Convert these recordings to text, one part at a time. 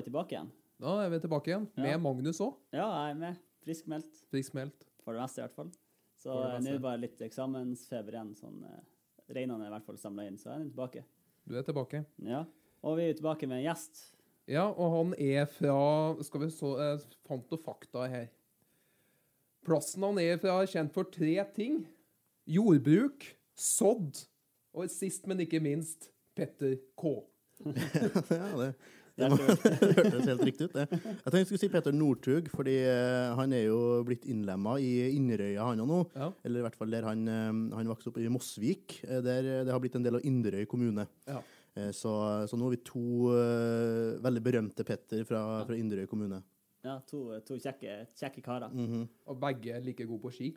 var vi tilbake igjen. Da er vi tilbake igjen, Ja. med Magnus òg. Ja, jeg er med. Friskmeldt. Friskmeldt. For det meste, i hvert fall. Så eh, nå er det bare litt eksamensfeber igjen. Sånn, uh, Reinene er i hvert fall samla inn, så jeg er tilbake. Du er tilbake. Ja. Og vi er tilbake med en gjest. Ja, og han er fra Skal vi så Jeg fant og fakta her. Plassen han er fra, er kjent for tre ting. Jordbruk, sådd og sist, men ikke minst, Petter K. ja, det, Det hørtes helt riktig ut. Det. Jeg tenkte jeg skulle si Peter Northug, fordi eh, han er jo blitt innlemma i Inderøya, han òg nå. Ja. Eller i hvert fall der han, eh, han vokste opp i Mosvik. eh, Der det har blitt en del av Inderøy kommune. Ja. Så, så nå har vi to veldig berømte Petter fra, fra Inderøy kommune. Ja, to, to kjekke, kjekke karer. Mhm. Og begge like gode på ski.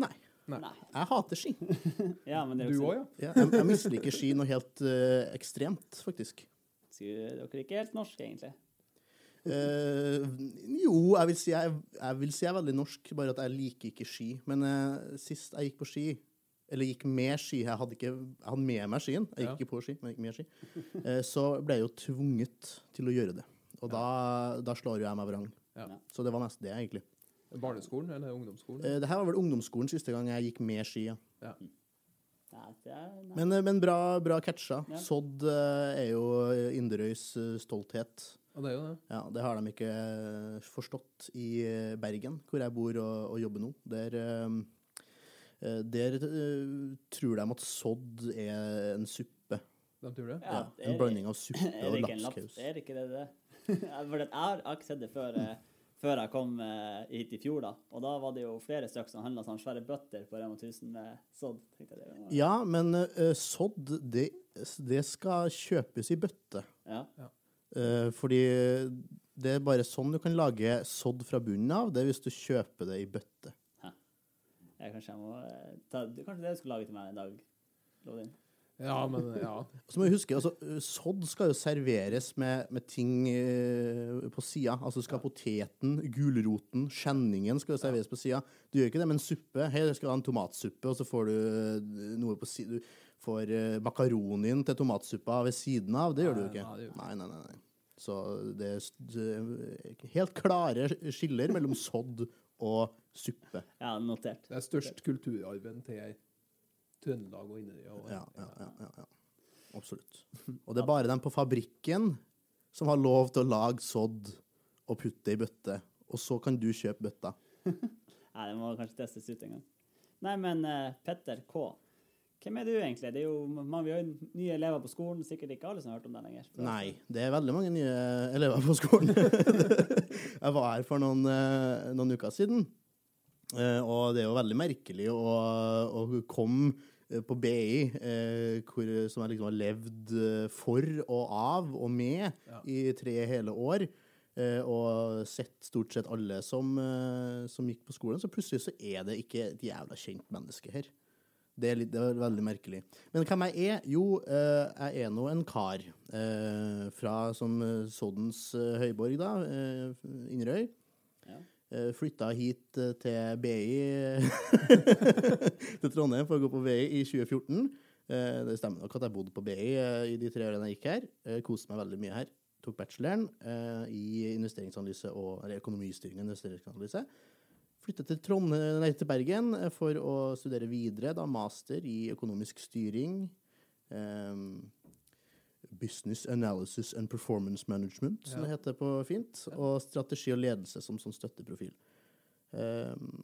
Nei, Nei. Jeg hater ski. Ja, men det er Du òg, ja? Ja, jeg, jeg misliker ski noe helt uh, ekstremt, faktisk. Skulle dere er ikke helt norske, egentlig? Uh, jo, jeg vil, si jeg, jeg vil si jeg er veldig norsk, bare at jeg liker ikke ski. Men uh, sist jeg gikk på ski, eller gikk med ski Jeg hadde, ikke, jeg hadde med meg skien, jeg gikk Ja. ikke på ski, men jeg gikk med ski. Uh, så ble jeg jo tvunget til å gjøre det. Og da, da slår jo jeg meg vrang. Ja. Så det var mest det, egentlig. Barneskolen eller ungdomsskolen? Uh, det her var vel ungdomsskolen siste gang jeg gikk med ski. Ja. Ja. Nei, det er, nei. Men, eh, men bra, bra catcha. Ja. Sodd eh, er jo Inderøys eh, stolthet. Og det er jo det. Ja, Det har de ikke forstått i Bergen, hvor jeg bor og, og jobber nå. Der, der tror de at sodd er en suppe. De tror det? Ja, Ja, det en blanding av suppe og lapskaus. Er det ikke det det? For jeg har ikke sett det før, før jeg kom eh, hit i fjor, da. Og da var det jo flere stykker som handla sånn svære bøtter på Rema 1000 med sodd. tenkte jeg det var- Ja, men uh, sodd, det, det skal kjøpes i bøtte. Ja. Uh, fordi det er bare sånn du kan lage sodd fra bunnen av. Det er hvis du kjøper det i bøtte. Jeg, kanskje jeg må uh, ta, det- Kanskje det du skulle lage til meg en dag, Lodin? Ja, men ja. Så må vi huske, altså, Sodd skal jo serveres med, med ting eh, på sida. Altså skal poteten, gulroten, skjenningen skal jo serveres på sida. Du gjør ikke det med en suppe. Hei, du skal ha en tomatsuppe, og så får du eh, noe på sida. Du får uh, makaronien til tomatsuppa ved siden av. Det gjør du jo Nei, ikke. nei, Nei, nei, nei. nei. Så det er helt klare skiller mellom sodd og suppe. Ja, notert. Det er størst kulturarven til Trøndelag og Inderøy. Ja, ja, ja, ja, ja. Absolutt. Og det er bare dem på fabrikken som har lov til å lage sodd og putte i bøtte. Og så kan du kjøpe bøtta. Nei, det må kanskje testes ut en gang. Nei, men uh, Petter K. Hvem er du egentlig? Det er jo, man, vi har jo nye elever på skolen, sikkert ikke alle som har hørt om deg lenger. Nei, det er veldig mange nye elever på skolen. jeg var her for noen, eh, noen uker siden. Eh, Og det er jo veldig merkelig å, å komme på BI, eh, hvor, som jeg liksom har levd eh, for og av og med Ja. i tre hele år, eh, og sett stort sett alle som, eh, som gikk på skolen, så plutselig så er det ikke et jævla kjent menneske her. Det er, litt, det er veldig merkelig. Men hvem jeg er? Jo, eh, jeg er nå en kar eh, fra som eh, Soddens eh, høyborg, da, eh, Inderøy. Eh, flytta hit eh, til BI til Trondheim for å gå på BI i 2014. Eh, det stemmer nok at jeg bodde på BI i de tre årene jeg gikk her. Jeg koste meg veldig mye her. Tok bacheloren i investeringsanalyse og økonomistyring og investeringsanalyse. Flyttet til, til Bergen for å studere videre, da master i økonomisk styring. eh, business Analysis and Performance Management, som det heter på fint. Og strategi og ledelse som sånn støtteprofil. Um,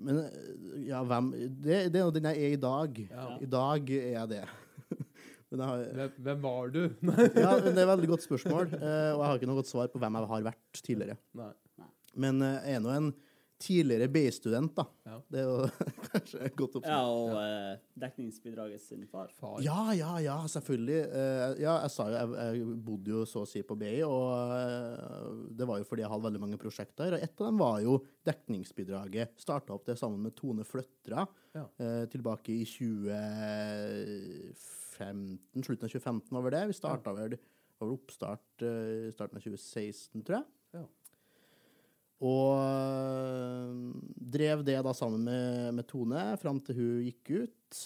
men eh, ja, hvem Det, det er jo den jeg er i dag. Ja. I dag er jeg det. men jeg har, Hvem, hvem var du? ja, men det er et veldig godt spørsmål, eh, og jeg har ikke noe godt svar på hvem jeg har vært tidligere. Nei. Men eh, jeg er nå en tidligere BI-student, da. Ja. Det er jo kanskje godt godt Ja, oppsummert. og eh, dekningsbidraget sin far. Far. Ja, ja, ja, selvfølgelig. Eh, ja, jeg sa jo, jeg, jeg bodde jo så å si på BI, og eh, det var jo fordi jeg hadde veldig mange prosjekter. Og ett av dem var jo dekningsbidraget. Starta opp det sammen med Tone Fløtra Ja. tilbake i 2015, slutten av 2015 over det. Vi starta vel, oppstart i starten av 2016, tror jeg. Og øh, drev det da sammen med, med Tone fram til hun gikk ut.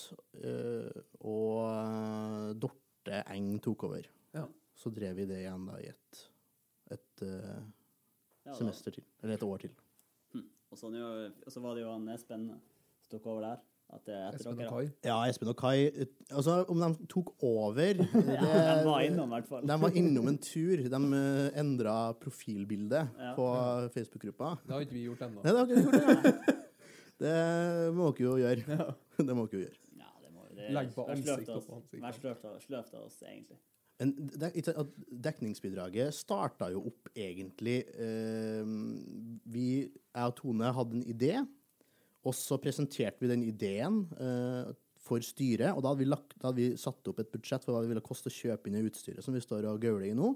øh, og øh, Dorte Eng tok over. Ja. så drev vi det igjen da i et, et eh, Ja, semester til. Eller et år til. Hm. Og så, og så var det jo han Espen som tok over der. At det er etter Espen og. Kai. Ja, Espen og Kai eh, Altså, om de tok over det, Ja, de var innom, i hvert fall. De var innom en tur. De uh, endra profilbildet Ja. på Facebook-gruppa. Det har ikke vi gjort ennå. Nei, det har ikke vi gjort, ennå. Det må dere jo gjøre. Ja. Det må dere jo gjøre. Ja, det må det Legg på ansikt av oss. oppå ansikt. Vær sløvt av, oss, egentlig. At dekningsbidraget starta jo opp egentlig eh, Vi, jeg og Tone, hadde en idé, og så presenterte vi den ideen eh, for styret. Og da hadde, vi lagt, da hadde vi satt opp et budsjett for hva det ville koste å kjøpe inn det utstyret som vi står og gauler i nå.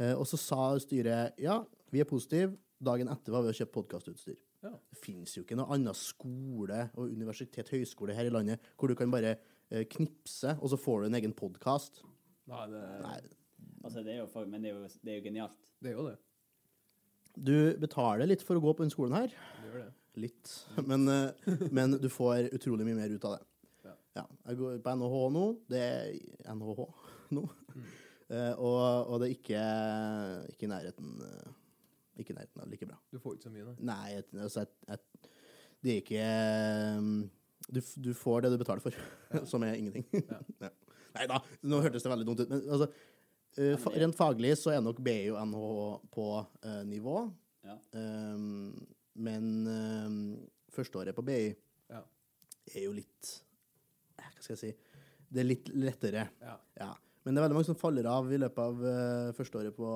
Eh, og så sa styret ja, vi er positive. Dagen etter var vi og kjøpte podkastutstyr. Ja. Det finnes jo ikke noe annen skole og universitet, høyskole her i landet hvor du kan bare eh, knipse, og så får du en egen podkast. Nei, det, Nei, Altså, det er jo, for- men det er jo, det er jo genialt. det er jo det. Du betaler litt for å gå på den skolen her. Det gjør det. Litt. Men, eh, men du får utrolig mye mer ut av det. Ja. Ja, jeg går på NHH nå. Det er NHH nå. Mm. Eh, og, og det er ikke, ikke i nærheten eh, Ikke nærheten av like bra. Du får ikke så mye, da? Nei, jeg- altså, jeg, jeg, det er ikke du, du får det du betaler for, som er ingenting. Ja. Ja. Nei da, nå hørtes det veldig dumt ut. Men altså, uh, rent faglig så er nok BU NHH på uh, nivå. Ja. Um, men um, førsteåret på BI Ja. er jo litt eh, Hva skal jeg si? Det er litt lettere. Ja. Ja. Men det er veldig mange som faller av i løpet av uh, førsteåret på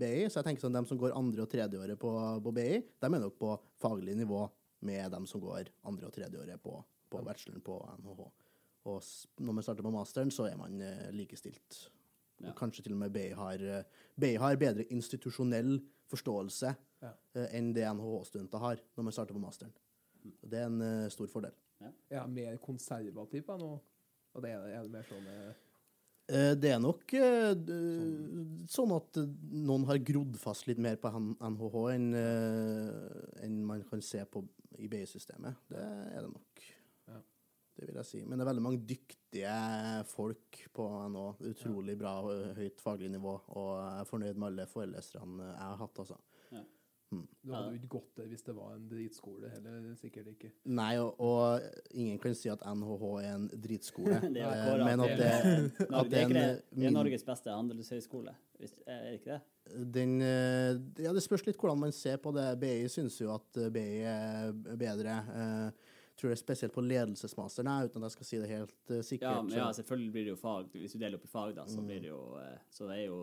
BI. Så jeg tenker sånn, de som går andre og tredjeåret på, på BI, de er nok på faglig nivå med dem som går andre og tredjeåret på, på bacheloren på NHH. Og når man starter på masteren, så er man uh, likestilt. Ja. Kanskje til og med BI har, uh, BI har bedre institusjonell forståelse Ja. eh, enn det NHH-studenter har når man starter på masteren. Det er en eh, stor fordel. Ja. er mer konservativ jeg nå. Og det er, er det mer sånn eh, Det er nok d- sånn at noen har grodd fast litt mer på NHH enn enn man kan se på i BI-systemet. Det er det nok. Ja. Det vil jeg si. Men det er veldig mange dyktige folk på NHO. Utrolig bra og høyt faglig nivå. Og jeg er fornøyd med alle foreleserne jeg har hatt, altså. Du hadde jo ikke gått der hvis det var en dritskole heller. Sikkert ikke. Nei, og, og ingen kan si at NHH er en dritskole. Det er Eh, kåret men at det, at det er en det er Norges beste handelshøyskole, hvis- er det ikke det? Den, eh, ja, det spørs litt hvordan man ser på det. BI syns jo at eh, BI er bedre. Eh, tror er spesielt på ledelsesmasteren, uten at jeg skal si det helt uh, sikkert. Ja, men ja, selvfølgelig blir det jo fag. Hvis du deler opp i fag, da, så blir det jo uh, Så det er jo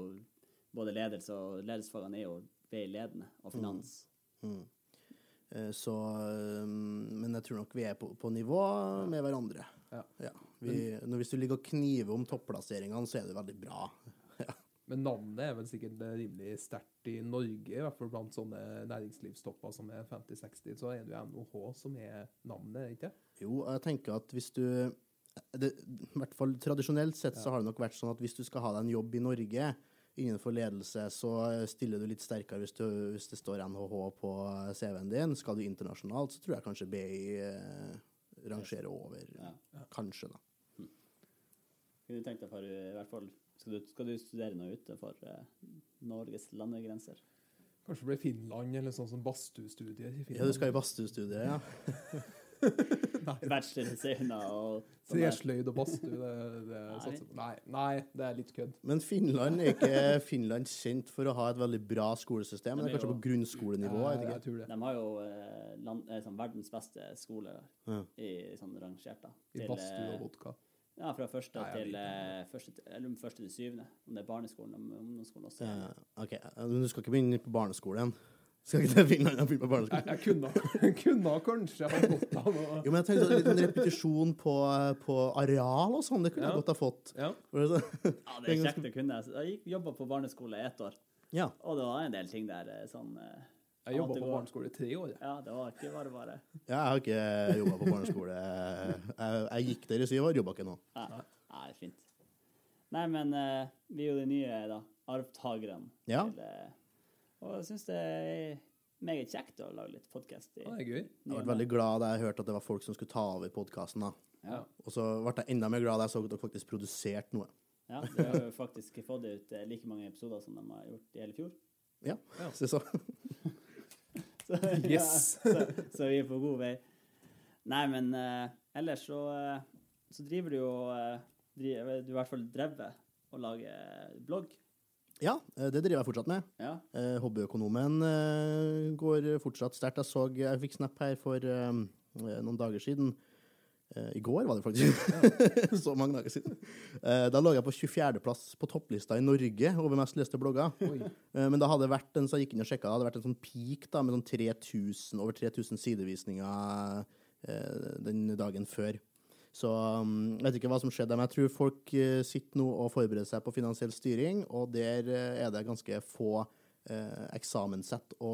både ledelse og ledelsesfagene er jo BI-ledende, og finans. Mm. Eh, Så Men jeg tror nok vi er på, på nivå med hverandre. Ja. Vi, når, hvis du ligger og kniver om topplasseringene, så er det veldig bra. Ja. Men navnet er vel sikkert rimelig sterkt i Norge, i hvert fall blant sånne næringslivstopper som er 50-60. Så er det jo NOH som er navnet, ikke Jo, jeg tenker at hvis du det, I hvert fall tradisjonelt sett så har det nok vært sånn at hvis du skal ha deg en jobb i Norge innenfor ledelse, så stiller du litt sterkere hvis, du, hvis det står NHH på CV-en din. Skal du internasjonalt, så tror jeg kanskje BI eh, rangerer over. Ja. Kanskje, da. Kunne du tenkt deg for i hvert fall Skal du, skal du studere noe utenfor eh, Norges landegrenser? Kanskje det blir Finland, eller sånn som badstuestudier i Finland. Ja, du skal i badstuestudiet, ja. Bachelor og sånn. Tresløyd og badstue, det, det satser på. Nei, nei, det er litt kødd. Men Finland er ikke Finland kjent for å ha et veldig bra skolesystem. Det Det er kanskje jo- på grunnskolenivå. Ja, jeg jeg tror det. De har jo eh, land, eh, sånn verdens beste skole Ja. i sånn rangert, da. I badstue og vodka. Ja, fra første Nei, til, eh, første, eller første til syvende. Om det er barneskolen og ungdomsskolen også. Ja, OK, men du skal ikke begynne på barneskolen? Skal ikke det finne noen begynne på barneskolen? Jeg, kunne, kunne kanskje ha gått av noe Jo, men jeg tenkte sånn en liten repetisjon på, på areal og sånn, det kunne Ja. jeg godt ha fått. Ja. Ja, det er kjekt å kunne. Jeg jobba på barneskole ett år, Ja. og det var en del ting der eh, sånn eh, Jeg jobba på barneskole i tre år. Ja, det var ikke bare bare. ja, jeg har ikke jobba på barneskole. Jeg, jeg gikk der i syv år, jobba ikke nå. Nei, Nei, fint. Nei, men uh, vi er jo de nye da, arvtakerne. Ja. til, eh, og jeg syns det er meget kjekt å lage litt podkast. Ja, det er gøy. Jeg ble veldig glad da jeg hørte at det var folk som skulle ta over podkasten. Ja. Og så ble jeg enda mer glad da jeg så at dere faktisk produserte noe. Ja, de har jo faktisk fått ut eh, like mange episoder som de har gjort i hele fjor. Ja, Ja. så, så. Så, Yes. ja, så, så vi er på god vei. Nei, men uh, ellers så, uh, så driver du jo uh, driver, Du i hvert fall drevet og lager blogg. ja, eh, det driver jeg fortsatt med. Ja. Eh, hobbyøkonomen eh, går fortsatt sterkt. Jeg så, jeg fikk snap her for eh, noen dager siden. Eh, I går var det faktisk. så mange dager siden. Eh, da lå jeg på 24.-plass på topplista i Norge over mest leste blogger. Oi. Eh, men da hadde det vært en, så jeg gikk inn og sjekket, det hadde vært en sånn peak da, med sånn 3000, over 3000 sidevisninger den dagen før. Så um, jeg vet ikke hva som skjedde, men jeg tror folk sitter nå og forbereder seg på finansiell styring, og der er det ganske få eh, eksamenssett å,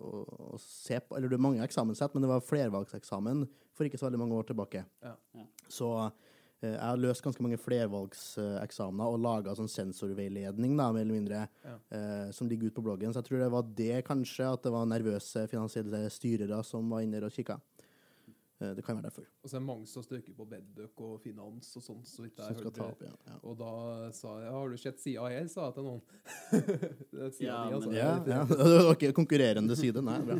å, å se på. Eller det er mange eksamenssett, men det var flervalgseksamen for ikke så veldig mange år tilbake. Ja. Ja. Så eh, jeg har løst ganske mange flervalgseksamener og laga sånn sensorveiledning, da, mer eller mindre, Ja. eh, som ligger ute på bloggen. Så jeg tror det var det, kanskje, at det var nervøse finansielle styrere som var inne der og kikka. Eh, det kan være derfor. Og så er det mange som støker på bedbøk og finans og sånn, så vidt Som jeg skal hørte. opp, ja. ja. Og da sa jeg, har du sett sida her, sa jeg til noen. Ja, mi, altså. Ja, ja. Det var ikke konkurrerende side, nei. Bra.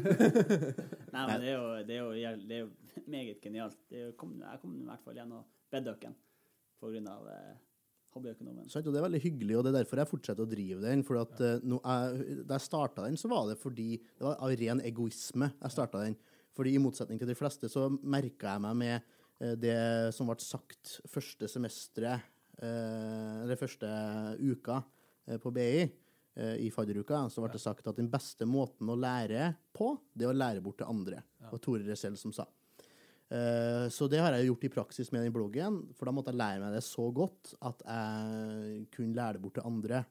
Nei, men det er jo, det er jo, det er jo meget genialt. Det er jo, kom, jeg kom i hvert fall gjennom bedbøken på grunn av eh, hobbyøkonomen. Sant, det er veldig hyggelig, og det er derfor jeg fortsetter å drive den. For at, ja. nå, jeg, da jeg starta den, så var det fordi Det var av ren egoisme jeg starta den. Fordi i motsetning til de fleste, så merka jeg meg med eh, det som ble sagt første semesteret, eh, eller første uka eh, på BI, i fadderuka, så ble det sagt at den beste måten å lære på, det er å lære bort til andre. Det var Tore Resell som sa. Så det har jeg gjort i praksis med den bloggen, for da måtte jeg lære meg det så godt at jeg kunne lære det bort til andre.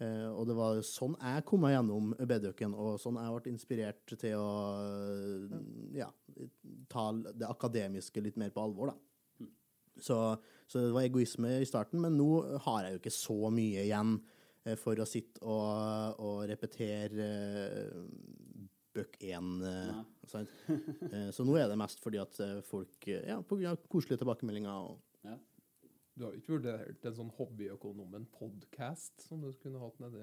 Eh, Og det var sånn jeg kom meg gjennom bedøken, og sånn jeg ble inspirert til å ja, ta det akademiske litt mer på alvor, da. Så, så det var egoisme i starten, men nå har jeg jo ikke så mye igjen eh, for å sitte og, og repetere eh, bøk én. eh, sant? Eh, Så nå er det mest fordi at eh, folk eh, Ja, på grunn av koselige tilbakemeldinger. Og. Du har jo ikke vurdert en sånn hobbyøkonomen-podkast som du kunne hatt nedi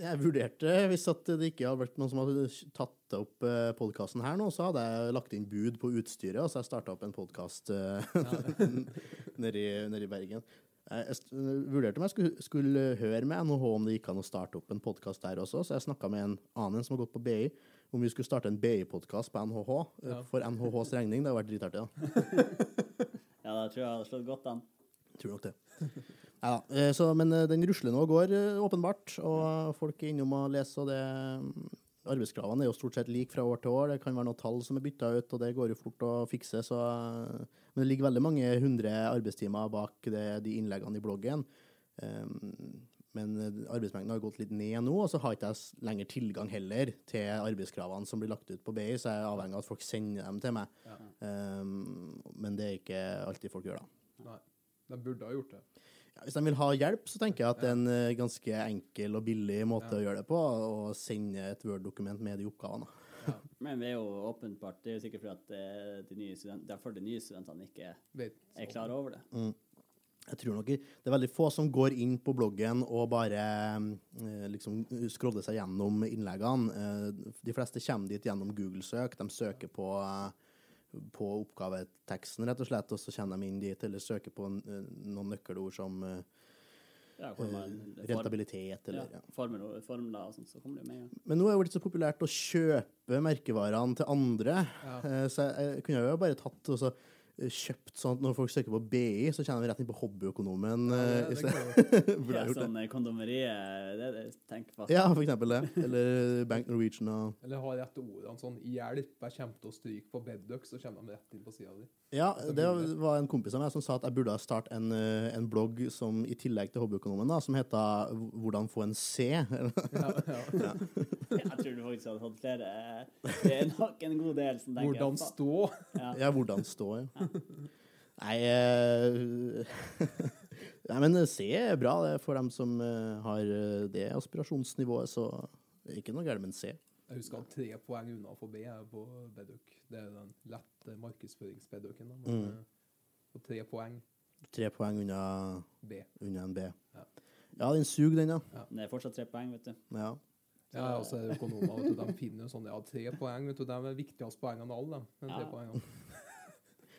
jeg vurderte, hvis at det ikke hadde vært noen som hadde tatt opp podkasten her nå, så hadde jeg lagt inn bud på utstyret, og så har jeg starta opp en podkast nedi, nedi Bergen. Jeg vurderte om jeg skulle, skulle høre med NHH om det gikk an å starte opp en podkast der også, så jeg snakka med en annen som har gått på BI, om vi skulle starte en BI-podkast på NHH, eh, Ja. for NHHs regning. Det hadde vært dritartig, da. ja, da tror jeg hadde slått godt an. Tror nok det. Neida, eh, så, men eh, den rusler nå og går, eh, åpenbart. Og folk er innom og leser, og det mm, Arbeidskravene er jo stort sett like fra år til år. Det kan være noen tall som er bytta ut, og det går jo fort å fikse. Så, men det ligger veldig mange hundre arbeidstimer bak det, de innleggene i bloggen. Um, men arbeidsmengden har gått litt ned nå, og så har ikke jeg lenger tilgang heller til arbeidskravene som blir lagt ut på BI, så jeg er avhengig av at folk sender dem til meg. Ja. Um, men det er ikke alltid folk gjør, da. Nei. De burde ha gjort det. Ja, hvis de vil ha hjelp, så tenker jeg at det er en eh, ganske enkel og billig måte å gjøre det på, å sende et Word-dokument med de oppgavene. Men det er jo åpenbart, det er jo sikkert fordi at eh, de nye student, derfor de nye studentene ikke Vet, er klar over det. Jeg tror nok det er veldig få som går inn på bloggen og bare eh, liksom scroller seg gjennom innleggene. De fleste kommer dit gjennom Google-søk. De søker på, på oppgaveteksten, rett og slett, og så kommer de inn dit, eller søker på eh, noen nøkkelord som eh, Ja, man, form, rentabilitet, eller ja, formler, formler og sånt, så kommer det med Ja. Men nå er det jo blitt så populært å kjøpe merkevarene til andre. Ja. Eh, Så jeg, jeg kunne jo bare tatt og så eh, kjøpt sånn at når folk søker på BI, så kjenner vi rett inn på hobbyøkonomen. Ja, eh, det, det Ja, det. sånn eh, kondomeriet, det er det tenker på. Ja, for eksempel det. Eller Bank Norwegian og Eller ha rett ordene sånn 'hjelp, jeg kommer til å stryke på bedduck', så kommer de rett inn på sida di. Ja, det var en kompis av meg som sa at jeg burde starte en, eh, en blogg som i tillegg til hobbyøkonomen, da, som heter 'Hvordan få en C'. Ja, ja. Jeg tror du faktisk hadde hatt flere. eh, Det er nok en god del som tenker Hvordan stå. Ja. Ja, hvordan stå, ja. Nei eh, Nei, men C er bra det er for dem som eh, har eh, det aspirasjonsnivået, så det er ikke noe galt med en C. Jeg husker tre poeng unna å få B på bedduck. Det er den lette markedsføringsbedducken. da, Mm. Og tre poeng. Tre poeng unna, B. unna en B. Ja. Ja, den suger, den, ja. Det er fortsatt tre poeng, vet du. ja. Ja, og så det økonomer, vet du, de finner jo sånn, ja, tre poeng, vet du, de er viktigste poengene av alle, dem. De tre Ja. poengene.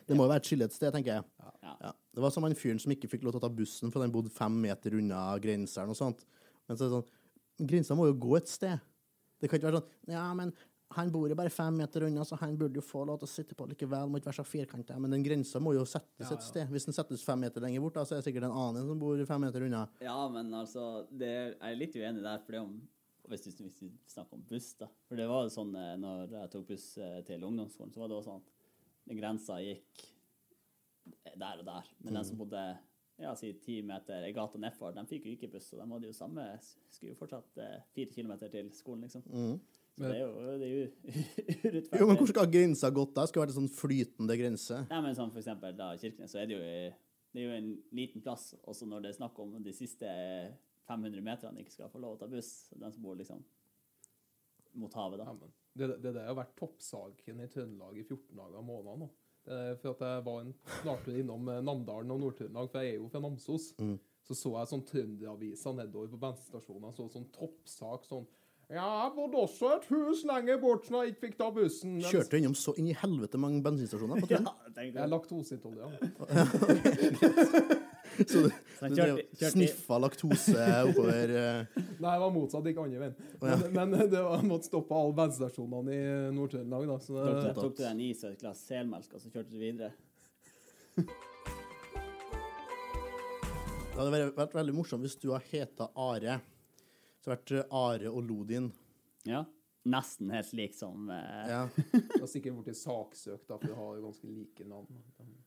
Det må jo være et skille et sted, tenker jeg. Ja. Ja. Det var som han fyren som ikke fikk lov til å ta bussen fordi han bodde fem meter unna grenseren og sånt. Men så er det sånn, grensa må jo gå et sted. Det kan ikke være sånn Ja, men han bor jo bare fem meter unna, så han burde jo få lov til å sitte på likevel. Må ikke være så firkanta. Men den grensa må jo settes et sted. Hvis den settes fem meter lenger bort, da, så er det sikkert en annen som bor fem meter unna. Ja, men altså, det er, jeg er litt uenig der, for det om hvis vi snakker om buss, da. For det var jo sånn eh, når jeg tok buss eh, til ungdomsskolen, så var det også sånn grensa gikk der og der. Men den som bodde ja, si ti meter i gata nedfor, de fikk jo ikke buss, og de hadde jo samme Skulle jo fortsatt eh, fire kilometer til skolen, liksom. Mm. Så det er jo, det er jo urettferdig. Jo, men hvor skal grensa gått da? Skulle vært en sånn flytende grense. Nei, men sånn for eksempel da Kirkenes, så er det jo det er jo en liten plass, også når det er snakk om de siste 500 meterne ikke skal få lov å ta buss, den som bor liksom mot havet da. Ja, det, det der har vært toppsaken i Trøndelag i 14 dager av måneden nå. Det er for at jeg var en snartur innom eh, Namdalen og Nord-Trøndelag, for jeg er jo fra Namsos. Så så jeg sånn trønderaviser nedover på bensinstasjonen, så sånn toppsak sånn Ja, jeg bodde også et hus lenger bort som jeg ikke fikk ta bussen. men- Kjørte innom så inn i helvete mange bensinstasjoner på tenkte Jeg er laktoseintolerant. Så du, du kjørte- sniffa laktose oppover uh... Nei, det var motsatt, ikke andre veien. Men, men det var, jeg måtte stoppe alle bensinstasjonene i Nord-Trøndelag, da. Så Tok, det, du- tok du en is og et glass selmelk, og så kjørte du videre? Det hadde vært, vært veldig morsomt hvis du hadde heta Are. Så hadde det vært eh, Are og Lodin. Ja. Nesten helt lik som eh, Ja. det har sikkert blitt saksøkt, da, for du har jo ganske like navn.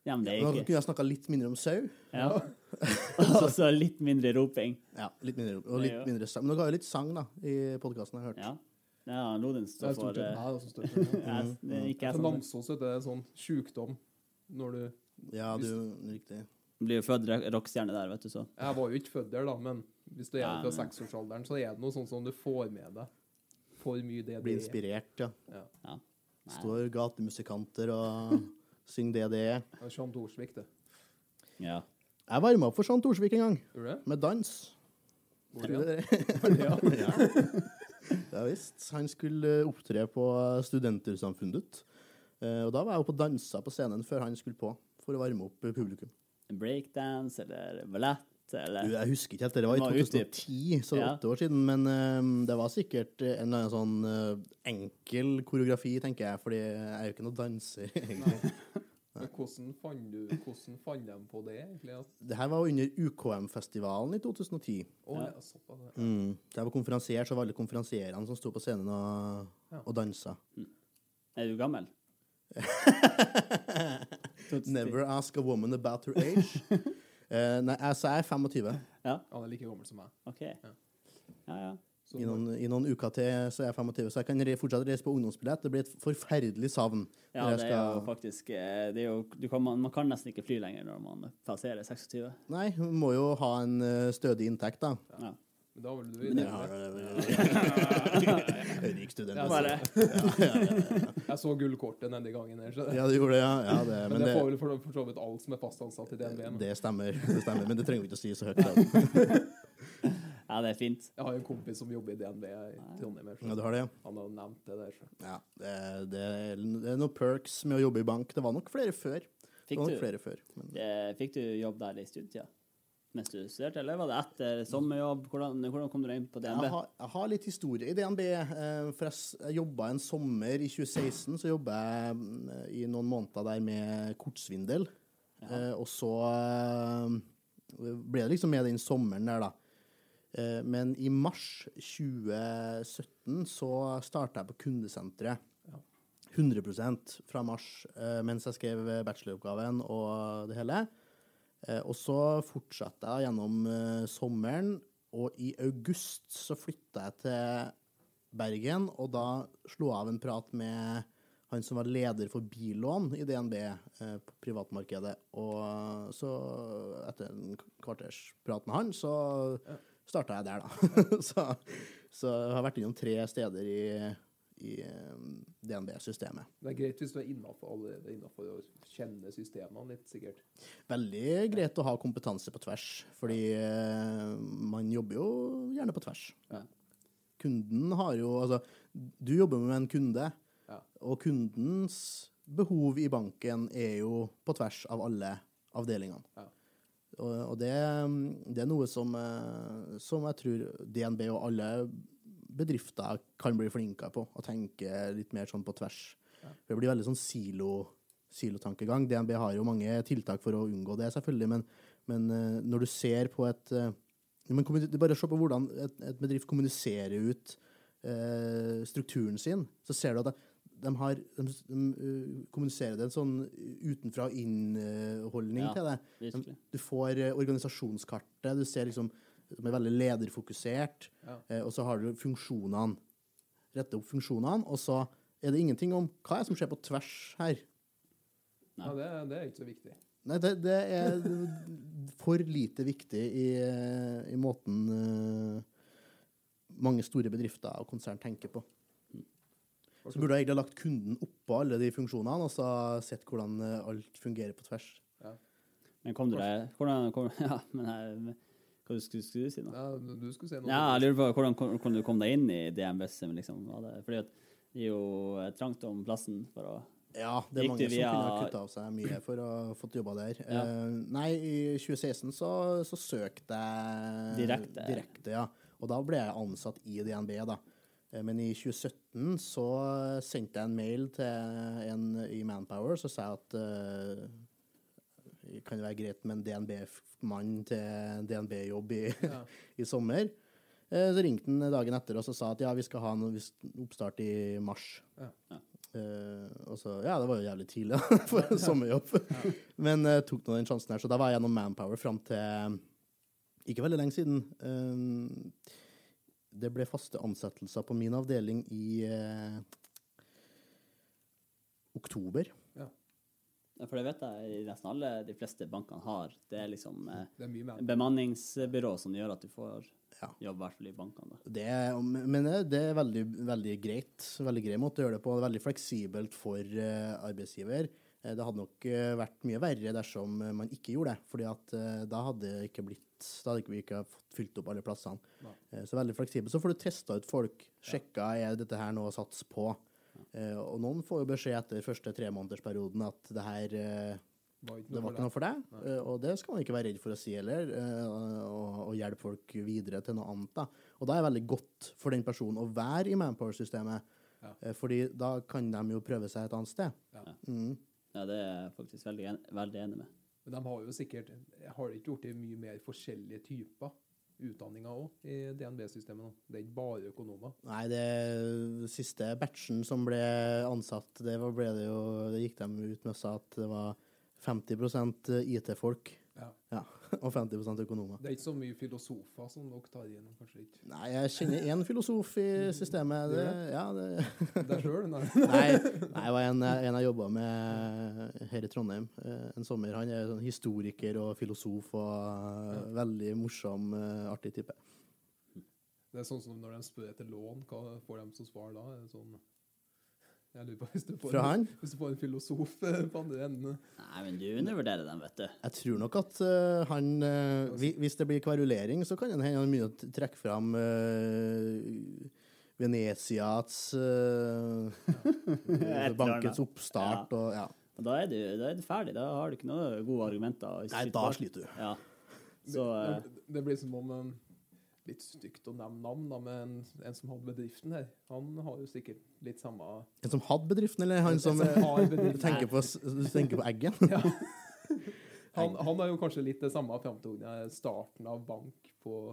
Ja, men det Da er kunne jeg snakka litt mindre om sau. ja. Og så litt mindre roping. Ja, litt mindre, og litt er mindre sang. Men dere har jo litt sang da, i podkasten, har jeg hørt. Ja. Ja, Det er stort sett eh, meg som for det. er ikke jeg For som Namsos du, det en sånn sjukdom når du Ja, du, riktig. blir jo født rock- rockestjerne der, vet du, så. Jeg var jo ikke født der, da, men hvis du er Ja, fra seksårsalderen, så er det noe sånn som du får med deg for mye det Blir det er. inspirert, ja. Ja. Ja. Står gatemusikanter og synger det det er. Jean Thorsvik, det. Ja. Jeg varma opp for Jean Thorsvik en gang, Gjør det? med dans. Hvor ja. ja visst. Han skulle opptre på Studentersamfunnet. Eh, Og da var jeg oppe og dansa på scenen før han skulle på, for å varme opp publikum. Breakdance eller ballett eller jeg husker ikke helt, det var i Det var utdyp. 2010, så er Ja. åtte år siden. Men uh, det var sikkert en eller annen sånn uh, enkel koreografi, tenker jeg, fordi jeg er jo ikke noen danser, egentlig. Hvordan fant du Hvordan fant de på det, egentlig? Det her var under UKM-festivalen i 2010. Oh, Ja. såpass, ja. Mm. Da var konferansier, så var alle konferansierene som sto på scenen og, Ja. og dansa. Er du gammel? Never ask a woman about her age. Eh, nei, altså, jeg er 25. Ja, Han er like gammel som meg. OK. Ja, ja. Så I noen, I noen uker til så er jeg 25, så jeg kan re fortsatt reise på ungdomsbillett. Det blir et forferdelig savn. Ja, det er jo faktisk eh, det er jo, du kan, man, man kan nesten ikke fly lenger når man passerer 26. Nei, man må jo ha en eh, stødig inntekt, da. Ja. Men da vil du Men jeg har det. ja, student. Ja, Bare, Jeg så gullkortet denne gangen her. Så. Ja, du gjorde det, ja. ja det, men, men det det, får vel for, for så vidt alle som er fast ansatt i DNB. det stemmer. Det stemmer, men det trenger vi ikke å si så høyt. Ja, det er fint. Jeg har jo en kompis som jobber i DNB i Trondheim. her, Ja, du har det, ja. Han har nevnt det der. Så. Ja, det, det, er- det er noen perks med å jobbe i bank. Det var nok flere før. Fikk du, før. Men eh, fikk du jobb der i studietida? Mens du studerte, eller var det etter sommerjobb? Hvordan, hvordan kom du inn på DNB? jeg, har, jeg har litt historie i DNB. eh, For jeg, jobba en sommer i 2016. Så jobba jeg mm, i noen måneder der med kortsvindel. Ja. og så eh, ble det liksom med den sommeren der, da. Eh, men i mars 2017 så starta jeg på kundesenteret. 100% fra mars eh, mens jeg skrev bacheloroppgaven og det hele. Eh, og så fortsatte jeg gjennom eh, sommeren, og i august så flytta jeg til Bergen, og da slo jeg av en prat med han som var leder for billån i DNB eh, på privatmarkedet. Og så, etter en kvarters prat med han, så starta jeg der, da. så, så jeg har vært innom tre steder i, i eh, DNB-systemet. Det er greit hvis du er innafor allerede innafor å kjenne systemene litt, sikkert. Veldig greit å ha kompetanse på tvers, fordi eh, man jobber jo gjerne på tvers. Ja. Kunden har jo Altså, du jobber med en kunde, Ja. og kundens behov i banken er jo på tvers av alle avdelingene. Ja. Og, og det, det er noe som, eh, som jeg tror DNB og alle bedrifter kan bli flinkere på, og tenke litt mer sånn på tvers. Det blir veldig sånn silo, silotankegang. DNB har jo mange tiltak for å unngå det, selvfølgelig, men, men eh, når du ser på et eh, Bare se på hvordan et, et bedrift kommuniserer ut eh, strukturen sin, så ser du at de, de har de, de, eh, kommuniserer det en sånn utenfra og inn-holdning Ja. til det. De, Du får organisasjonskartet, du ser liksom som er veldig lederfokusert, Ja. eh, og så har du funksjonene. Rette opp funksjonene, og så er det ingenting om hva er det som skjer på tvers her. Nei. Ja, det, det er ikke så viktig. Nei, det, det er for lite viktig i, i måten uh, mange store bedrifter og konsern tenker på. Så burde jeg egentlig ha lagt kunden oppå alle de funksjonene, og så sett hvordan eh, alt fungerer på tvers. Men kom du deg Hvordan kom, Ja, men jeg, hva skulle, skulle du si nå? Ja, du skulle si noe. Ja, jeg lurer på hvordan hvordan du kom deg inn i DNB-systemet, liksom. Fordi at det er jo eh, trangt om plassen for å Ja, det er mange som via- kunne ha kutta av seg mye for å ha fått jobba der. Ja. Uh, nei, i 2016 så, så søkte jeg Direkte. direkte. ja. Og da ble jeg ansatt i DNB, da. Eh, Men i 2017 så sendte jeg en mail til en i Manpower, så sa jeg at eh, kan det være greit med en DNB-mann til DNB-jobb i, Ja. i sommer. Eh, Så ringte han dagen etter og sa at ja, vi skal ha en oppstart i mars. Ja. Ja. Eh, og så, ja, det var jo jævlig tidlig da, for en sommerjobb. Men jeg tok nå den sjansen her, så da var jeg gjennom Manpower fram til ikke veldig lenge siden. Eh, det ble faste ansettelser på min avdeling i eh, oktober. Ja, For det vet jeg i nesten alle de fleste bankene har. Det er liksom eh, Det er mye mer. bemanningsbyrå som gjør at du får Ja. jobb, i hvert fall i bankene. Da. Det, er- men det er veldig, veldig greit. Veldig grei måte å gjøre det på. Veldig fleksibelt for eh, arbeidsgiver. Eh, det hadde nok vært mye verre dersom man ikke gjorde det. fordi at da hadde det ikke blitt da hadde ikke vi ikke fått fylt opp alle plassene. Ja. Så veldig fleksibelt. Så får du testa ut folk. Sjekka er dette her noe å satse på. Eh, og noen får jo beskjed etter første tremånedersperioden at det her eh, Var det var ikke noe for deg, eh, og det skal man ikke være redd for å si heller, og, og hjelpe folk videre til noe annet. da. Og da er det veldig godt for den personen å være i Manpower-systemet, Ja. fordi da kan de jo prøve seg et annet sted. Ja. Mm. Ja, det er jeg faktisk veldig, en, veldig enig med. Men de har jo sikkert Har ikke gjort det mye mer forskjellige typer utdanninger òg i DNB-systemet nå? Det er ikke bare økonomer. Nei, det siste batchen som ble ansatt, det ble det jo Det gikk de ut med og sa at det var 50% IT-folk Ja. og 50 økonomer. Det er ikke så mye filosofer som dere tar igjennom, kanskje ikke. Nei, jeg kjenner én filosof i systemet. Det, ja, det Deg sjøl? Nei. Nei, det var en, en jeg jobba med her i Trondheim eh, en sommer. Han er sånn historiker og filosof og eh, veldig morsom, eh, artig type. Det er sånn som når de spør etter lån, hva får de som svar da? Sånn Jeg lurer på hvis du får, Fra han? Hvis du får en filosof eh, på andre enden Nei, men du undervurderer dem, vet du. Jeg tror nok at uh, han uh, hvi- Hvis det blir kverulering, så kan det hende han begynner å trekke fram uh, Venetias uh. Bankens oppstart og ja. Og da er, du, da er du ferdig. Da har du ikke noen gode argumenter. Nei, da sliter du. Ja. Så det, det blir som om eh, Litt stygt å nevne navn, da, men en, som hadde bedriften her, han har jo sikkert litt samme En som hadde bedriften, eller han som, bedriften. tenker på, tenker på eggen? Ja. Han, han er jo kanskje litt det samme framtoningen starten av bank på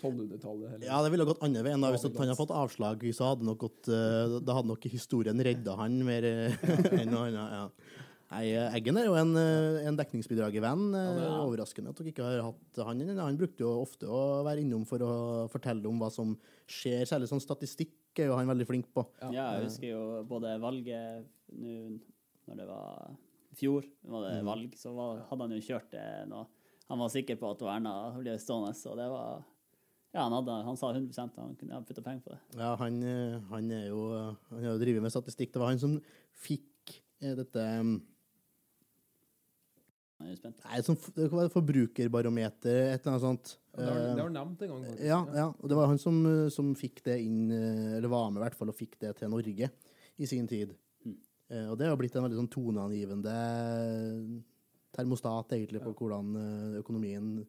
1200-tallet. Ja, det ville gått andre veien. da. Hvis han hadde fått avslag, så hadde nok gått, eh, da hadde nok historien redda han mer eh, enn noe annet. Ja. Nei, eh, Eggen er jo en, eh, en dekningsbidragervenn. eh, Ja. Overraskende at dere ikke har hatt han. Han brukte jo ofte å være innom for å fortelle om hva som skjer. Særlig sånn statistikk er jo han veldig flink på. ja, jeg husker jo både valget nå når det var i fjor, var det Mm. valg, så var, hadde han jo kjørt det nå. Han var sikker på at Erna ble stående, så det var Ja, han, hadde, han sa 100% han kunne putta penger på det. Ja, han, han er jo Han har jo drevet med statistikk. Det var han som fikk dette Jeg er spent. Nei, sånn, det var forbrukerbarometer, et eller annet sånt. Ja, det har Eh, du nevnt en gang. faktisk. Ja, ja, og det var han som, eh, som fikk det inn, eh, eller var med i hvert fall, og fikk det til Norge i sin tid. Mm. Eh, Og det har blitt en veldig sånn toneangivende termostat, egentlig, på hvordan eh, økonomien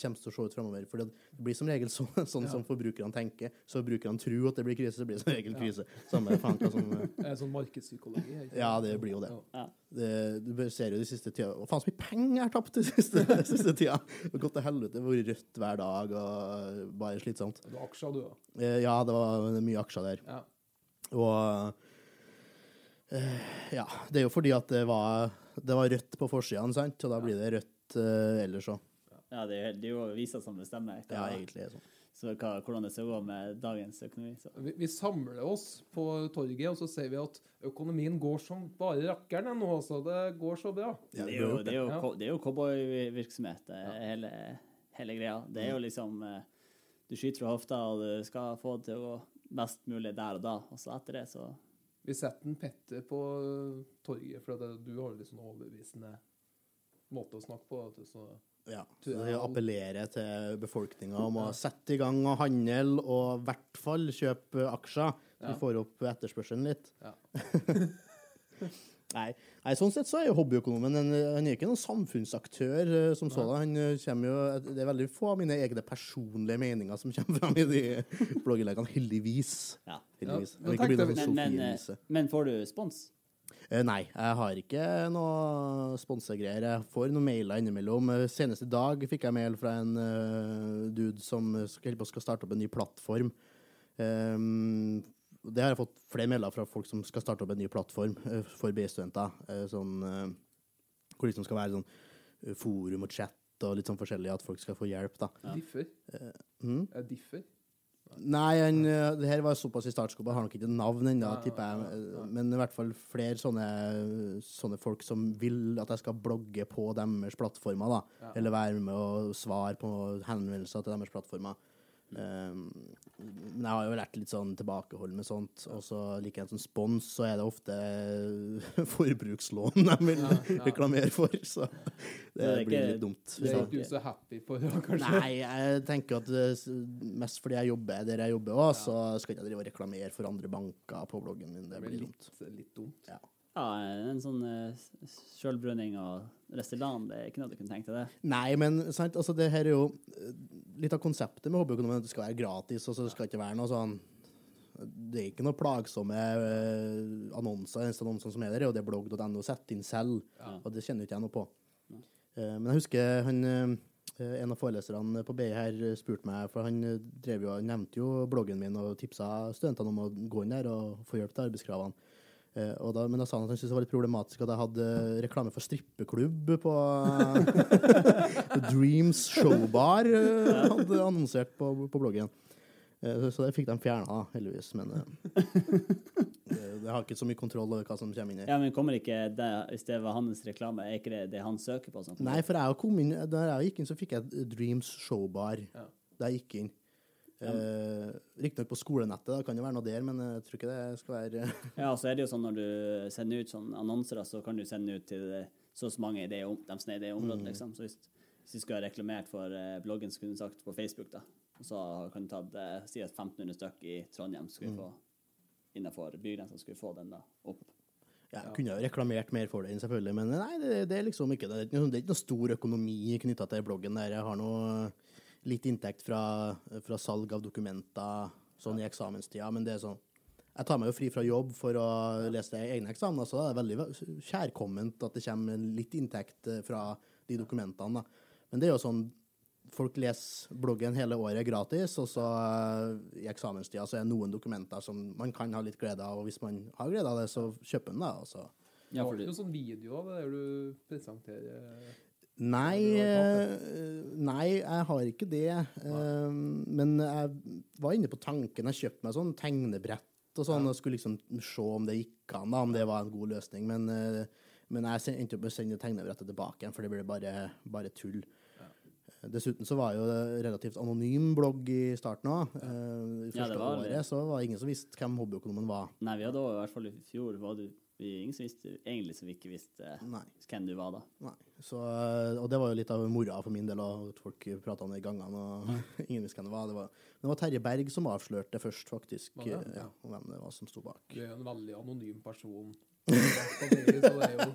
kommer til å se ut fremover. For det blir som regel så, sånn som forbrukerne tenker. Så forbrukerne tror at det blir krise, så blir det som regel krise. Samme faen hva som eh, Det er sånn markedspsykologi. ikke? Ja, det blir jo det. Ja. Ja. det, du ser jo de siste tida Å, faen, så mye penger jeg har tapt den siste, siste tida! Det har gått til helvete. Det har vært rødt hver dag og bare slitsomt. Du har aksjer, du, da. Eh, Ja, det var mye aksjer der. Ja. Og eh, ja, det er jo fordi at det var, det var rødt på forsiden, sant? Og da blir det rødt eh, ellers òg. Ja, det, er- det er jo aviser som bestemmer hva, Ja, egentlig er sånn. så hva, hvordan det skal gå med dagens økonomi. Så. Vi, vi samler oss på torget, og så sier vi at økonomien går som bare rakkeren nå. Altså. Det går så bra. Ja, Det det er jo, det er jo, Ja. det er jo cowboyvirksomhet, det er hele, hele greia. Det er jo liksom eh, Du skyter fra hofta, og du skal få det til å gå best mulig der og da. Og så etter det, så Vi setter en Petter på torget, for det, du har jo litt sånn overbevisende måte å snakke på. At du, Så Ja, så det appellerer til befolkninga om å sette i gang og handle, og i hvert fall kjøpe aksjer. Så Ja. vi får opp etterspørselen litt. Ja. nei, nei, sånn sett så er jo hobbyøkonomen en, han er ikke noen samfunnsaktør eh, som sådan. Han eh, kommer jo Det er veldig få av mine egne personlige meninger som kommer fram i de blogginnleggene, heldigvis. ja. heldigvis. Ja, Men, men, eh, Elise. men får du spons? Eh, Nei, jeg har ikke noe sponsegreier. Jeg får noen mailer innimellom. Eh, Senest i dag fikk jeg mail fra en uh, dude som skal, skal starte opp en ny plattform. Um, det har jeg fått flere mailer fra folk som skal starte opp en ny plattform uh, for BI-studenter. Uh, sånn, hvor det liksom skal være sånn forum og chat og litt sånn forskjellig, at folk skal få hjelp. da. differ. Mhm. Er differ? Nei, han, eh, det her var såpass i startskapet, har nok ikke navn ennå, tipper jeg. Men i hvert fall flere sånne, sånne folk som vil at jeg skal blogge på deres plattformer, da. Eller være med og svare på henvendelser til deres plattformer. Um, men jeg har jo vært litt sånn tilbakeholden med sånt. Og så liker jeg en sånn spons, så er det ofte forbrukslån de vil Ja, ja. reklamere for. Så det Det er blir ikke- litt dumt. Det er ikke du så happy for, kanskje? Nei, jeg tenker at mest fordi jeg jobber der jeg jobber òg, så skal ikke jeg drive og reklamere for andre banker på bloggen min. Det Det blir blir dumt. litt, litt dumt. Ja. Ja, en sånn uh, sjølbrunning og Restylane, det er ikke noe du kunne tenkt deg det? Nei, men sant, altså det her er jo eh, litt av konseptet med hobbyøkonomien, at det skal være gratis, og så skal det ikke være noe sånn Det er ikke noe plagsomme uh, annonser. Eneste annonsen som er der, er jo det blogg.no setter inn selv, Ja. og det kjenner ikke jeg noe på. Eh, Men jeg husker han uh, en av foreleserne på BI her eh, spurte meg, for han eh, drev jo, nevnte jo bloggen min og tipsa studentene om å gå inn der og få hjelp til arbeidskravene. Eh, og da, men da sa han at han syntes det var litt problematisk at jeg hadde reklame for strippeklubb på Dreams Showbar eh, hadde annonsert på, på bloggen. Eh, så- så det fikk de fjerna, heldigvis. Men jeg det, det har ikke så mye kontroll over hva som kommer inn her. Ja, men kommer ikke det, hvis det var hans reklame, er ikke det det han søker på? Sånn? Nei, for jeg kom inn, da jeg gikk inn, så fikk jeg Dreams Showbar. Ja. Da jeg gikk inn. Eh, Riktignok på skolenettet, da kan det være noe der, men jeg tror ikke det skal være Ja, så er det jo sånn når du sender ut sånne annonser, så kan du sende ut til eh, så og så mange i det, de som er i det området, Mm. liksom. Så hvis, hvis du skulle ha reklamert for eh, bloggen, så kunne du sagt på Facebook, da. Og så kan du eh, si at 1500 stykk i Trondheim skulle Mm. få innenfor bygrensa skulle få den da opp. Ja, jeg kunne jo reklamert mer for den, selvfølgelig, men nei, det, det er liksom ikke det. Det er ikke noe stor økonomi knytta til bloggen der. Jeg har noe litt inntekt fra, fra salg av dokumenter sånn i eksamenstida, men det er sånn Jeg tar meg jo fri fra jobb for å lese egne eksamener, så det er veldig kjærkomment at det kommer litt inntekt eh, fra de dokumentene. Da. Men det er jo sånn Folk leser bloggen hele året gratis, og så eh, i eksamenstida så er det noen dokumenter som man kan ha litt glede av, og hvis man har glede av det, så kjøper man det. Altså. så. Ja, for det er jo sånn video av det der du presenterer Nei, eh, nei, jeg har ikke det. Eh, Men jeg var inne på tanken. Jeg kjøpte meg sånn tegnebrett og sånn, og skulle liksom se om det gikk an, da, om det var en god løsning. Men, eh, men jeg endte opp med å sende tegnebrettet tilbake igjen, for det ble bare, bare tull. Dessuten så var jo det relativt anonym blogg i starten òg. I første Ja, året så var det ingen som visste hvem hobbyøkonomen var. Nei, vi hadde også, i hvert fall i fjor, var du vi, ingen som visste, egentlig som vi ikke visste Nei. hvem du var da. Nei. Så, eh, og det var jo litt av moroa for min del, at folk prata om det i gangene, og ingen visste hvem det var. Det var, det var Terje Berg som avslørte det først, faktisk. Det? Ja, og hvem det var som sto bak. Du er jo en veldig anonym person. Så det er, jo,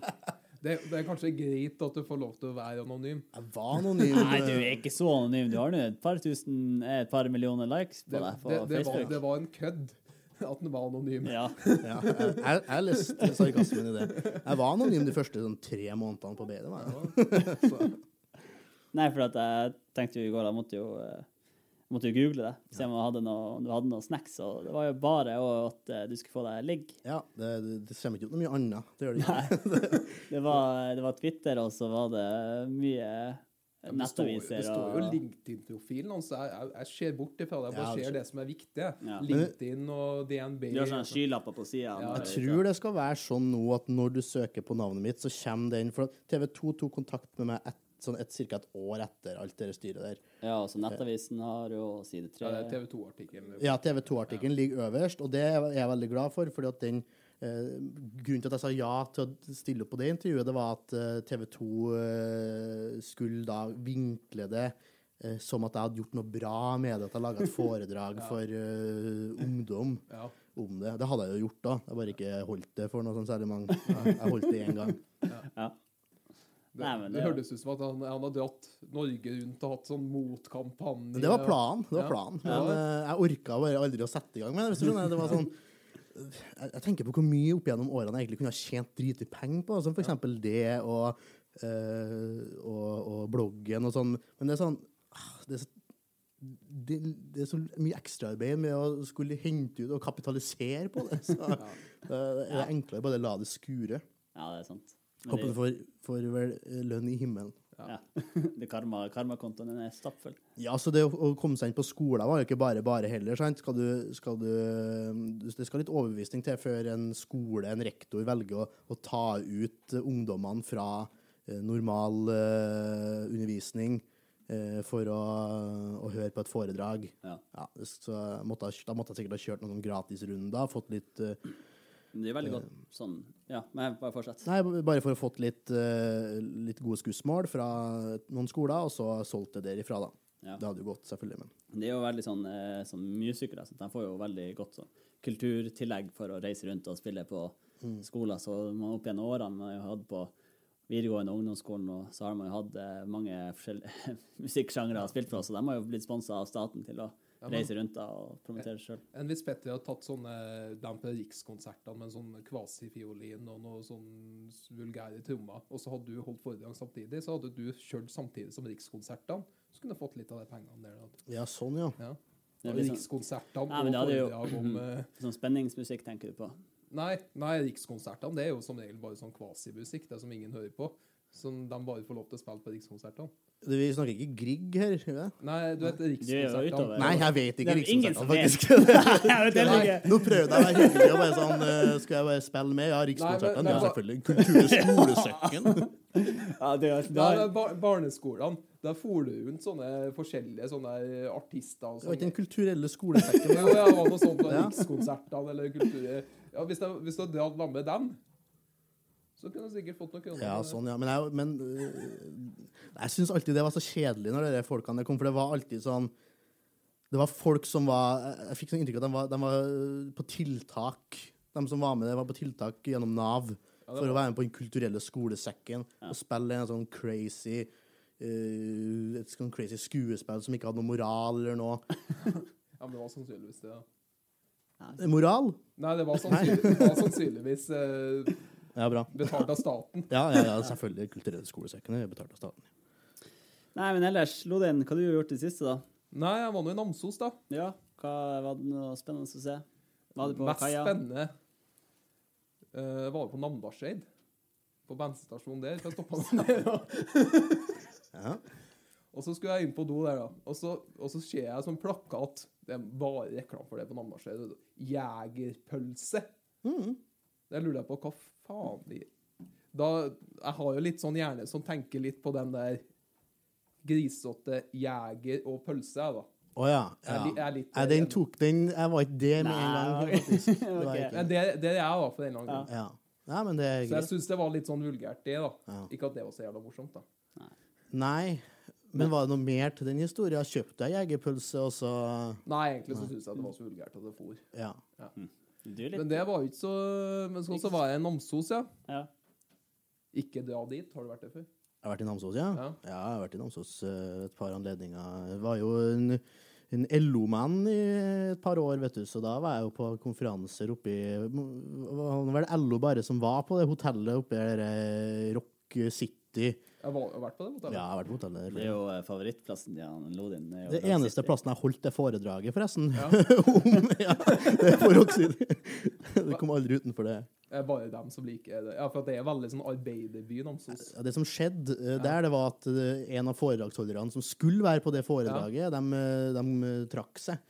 det, det er kanskje greit at du får lov til å være anonym. Jeg var anonym. Nei, du er ikke så anonym. Du har nå et par tusen, eh, et par millioner likes på Det, deg på det, det, var, det var en kødd at den var anonym. Ja. Ja, jeg, jeg, jeg leste sarkasmen i det. Jeg var anonym de første sånn, tre månedene på B. Det var jeg. Så, Nei, for at jeg tenkte jo i går, jeg måtte jo, eh, jeg måtte jo google det, se om hadde noe, om du hadde noe snacks, og det var jo bare å- at eh, du skulle få deg ligg. ja, det, det, det kommer ikke ut noe mye annet. Det gjør det ikke. Det var, det var Twitter, og så var det mye Ja, det, står, det står jo og- LinkedIn-profilen hans. Jeg, jeg, jeg ser bort ifra det. Jeg bare Ja, ser det som er viktig. Ja. LinkedIn og DNB. Du har sånne skylapper på sida. Ja, Jeg tror det skal være sånn nå at når du søker på navnet mitt, så kommer den For TV 2 tok kontakt med meg et, sånn et, cirka et år etter alt det styret der. Ja, så Nettavisen har jo side Ja, det 3. er TV 2-artikkelen. Ja, TV 2-artikkelen ligger øverst, og det er jeg veldig glad for. fordi at den Grunnen til at jeg sa ja til å stille opp på det intervjuet, det var at eh, TV 2 eh, skulle da vinkle det eh, som at jeg hadde gjort noe bra med det, at jeg laga et foredrag for uh, ungdom Ja. om det. Det hadde jeg jo gjort da, jeg bare ikke holdt det for noe sånn særlig mange. Jeg jeg holdt det én gang. Ja. Det, Nei, det det- hørtes ut som at han, han hadde dratt Norge rundt og hatt sånn motkampanje. Det var planen. det var planen. Ja. Men eh, jeg orka bare aldri å sette i gang med det. hvis du skjønner. Det var sånn jeg, tenker på hvor mye opp gjennom årene jeg egentlig kunne ha tjent dritlig penger på, som eksempel det og, øh, og, og bloggen og sånn. Men det er sånn ah, det er så, det, det er så mye ekstraarbeid med å skulle hente ut og kapitalisere på det. Så det er enklere bare la det skure. ja, det er sant. Håper du får, får vel lønn i himmelen. Ja. det karma, karmakontoen den er stappfull. Ja, så det å, å komme seg inn på skolen var jo ikke bare bare heller. sant? Skal du, skal du, det skal litt overbevisning til før en skole, en rektor, velger å, å ta ut ungdommene fra eh, normal eh, undervisning eh, for å, å høre på et foredrag. Ja. Ja, så måtte, da måtte jeg sikkert ha kjørt noen gratisrunder, fått litt eh, det er veldig godt sånn Ja, men bare fortsett. Nei, bare for å fått litt, eh, litt gode skussmål fra noen skoler, og så solgte det derifra, da. Ja. Det hadde jo gått, selvfølgelig, men Det er jo veldig sånn sånn musikere. Så de får jo veldig godt sånn kulturtillegg for å reise rundt og spille på Mm. skoler. Så man opp gjennom årene man har hatt på videregående og ungdomsskolen, og så har man jo hatt eh, mange forskjellige musikksjangre å spille på, så de har jo blitt sponsa av staten til å men- reise rundt da og promotere sjøl. Enn hvis Petter hadde tatt sånne dem på Rikskonsertene med en sånn kvasifiolin og noe sånn vulgære trommer, og så hadde du holdt foredrag samtidig, så hadde du kjørt samtidig som Rikskonsertene, så kunne du fått litt av de pengene der. Da. Ja, sånn, ja. Ja. Rikskonsertene og foredrag om uh... Sånn spenningsmusikk tenker du på. Nei, nei Rikskonsertene det er jo som regel bare sånn kvasimusikk, det som ingen hører på. Som de bare får lov til å spille på Rikskonsertene. Det- Vi snakker ikke Grieg her, gjør? Nei, du vet Det er Rikskonsertene. Nei, jeg vet ikke er Rikskonsertene, faktisk. Nei, nå prøvde jeg å være hyggelig og bare sånn eh, Skal jeg bare spille med? Ja, Rikskonsertene. Ja, selvfølgelig. Kultur- og skolesekken. Ja, det, er- Nei, men bar barneskolene, der for du rundt sånne forskjellige sånne artister og Det var ikke den kulturelle skolesekken. Ja, det var noe sånt. Rikskonsertene eller kultur... Ja, hvis, du hadde dratt med dem, så kunne du sikkert fått noen kroner. Ja, sånn, ja. Men jeg, men, øh, jeg syns alltid det var så kjedelig når de folkene kom, for det var alltid sånn Det var folk som var Jeg fikk sånn inntrykk av at de var, de var øh, på tiltak. De som var med, det, var på tiltak gjennom Nav for å være med på den kulturelle skolesekken og spille en sånn crazy øh, et sånn crazy skuespill som ikke hadde noe moral eller noe. Ja, men det var sannsynligvis det. Ja. Moral? Nei, det var, sannsynlig, det var sannsynligvis eh, Ja, bra. betalt av staten. Ja, ja, ja selvfølgelig. Kulturelle skolesekkene er betalt av staten. Nei, men ellers, Lodin, hva har du gjort i det siste, da? Nei, jeg var nå i Namsos, da. Ja, hva var det noe spennende å se? Var det på Mest kaia? spennende uh, var det på Namdalseid. På bensinstasjonen der. For jeg stoppa meg der. og- Ja. Og så skulle jeg inn på do der, da. Og så, og så ser jeg sånn plakat. Det er bare reklame for det på Namdalseid. Jegerpølse. Mm. Der lurer jeg på hva faen de da, Jeg har jo litt sånn hjerne som tenker litt på den der grisete jeger og pølse, jeg, da. Å ja. Jeg er, jeg er litt jeg, den tok den Jeg var ikke det med en gang, faktisk. Det var ikke. Det, det er jeg, da, for en eller annen grunn. Ja. ja, men det er Så jeg syns det var litt sånn vulgært, det, da. Ja. Ikke at det var så jævla morsomt, da. Nei. Men var det noe mer til den historien? Kjøpte jeg jegerpølse, og så Nei, egentlig så syns jeg det var så vulgært at det for. Ja. ja. litt Men det var jo ikke så Men så, så var jeg i Namsos, ja. Ja. Ikke dra dit. Har du vært der før? Jeg har vært i Namsos, ja. Ja. Ja, jeg har vært i Namsos eh, et par anledninger. Jeg var jo en, en LO-mann i et par år, vet du, så da var jeg jo på konferanser oppe i Det var vel LO bare som var på det hotellet oppe der eh, Rock City. Jeg har vært på det hotellet. Ja, jeg har vært på hotellet. Det er jo eh, favorittplassen til han Lodin. er jo Det eneste plassen jeg holdt det foredraget, forresten. Ja. Om, ja, det er Det kom aldri utenfor det. Det er bare dem som liker det. Ja, for det er veldig sånn arbeiderby, Namsos. Ja, det som skjedde eh, der, det var at eh, en av foredragsholderne som skulle være på det foredraget, de, eh, de trakk seg.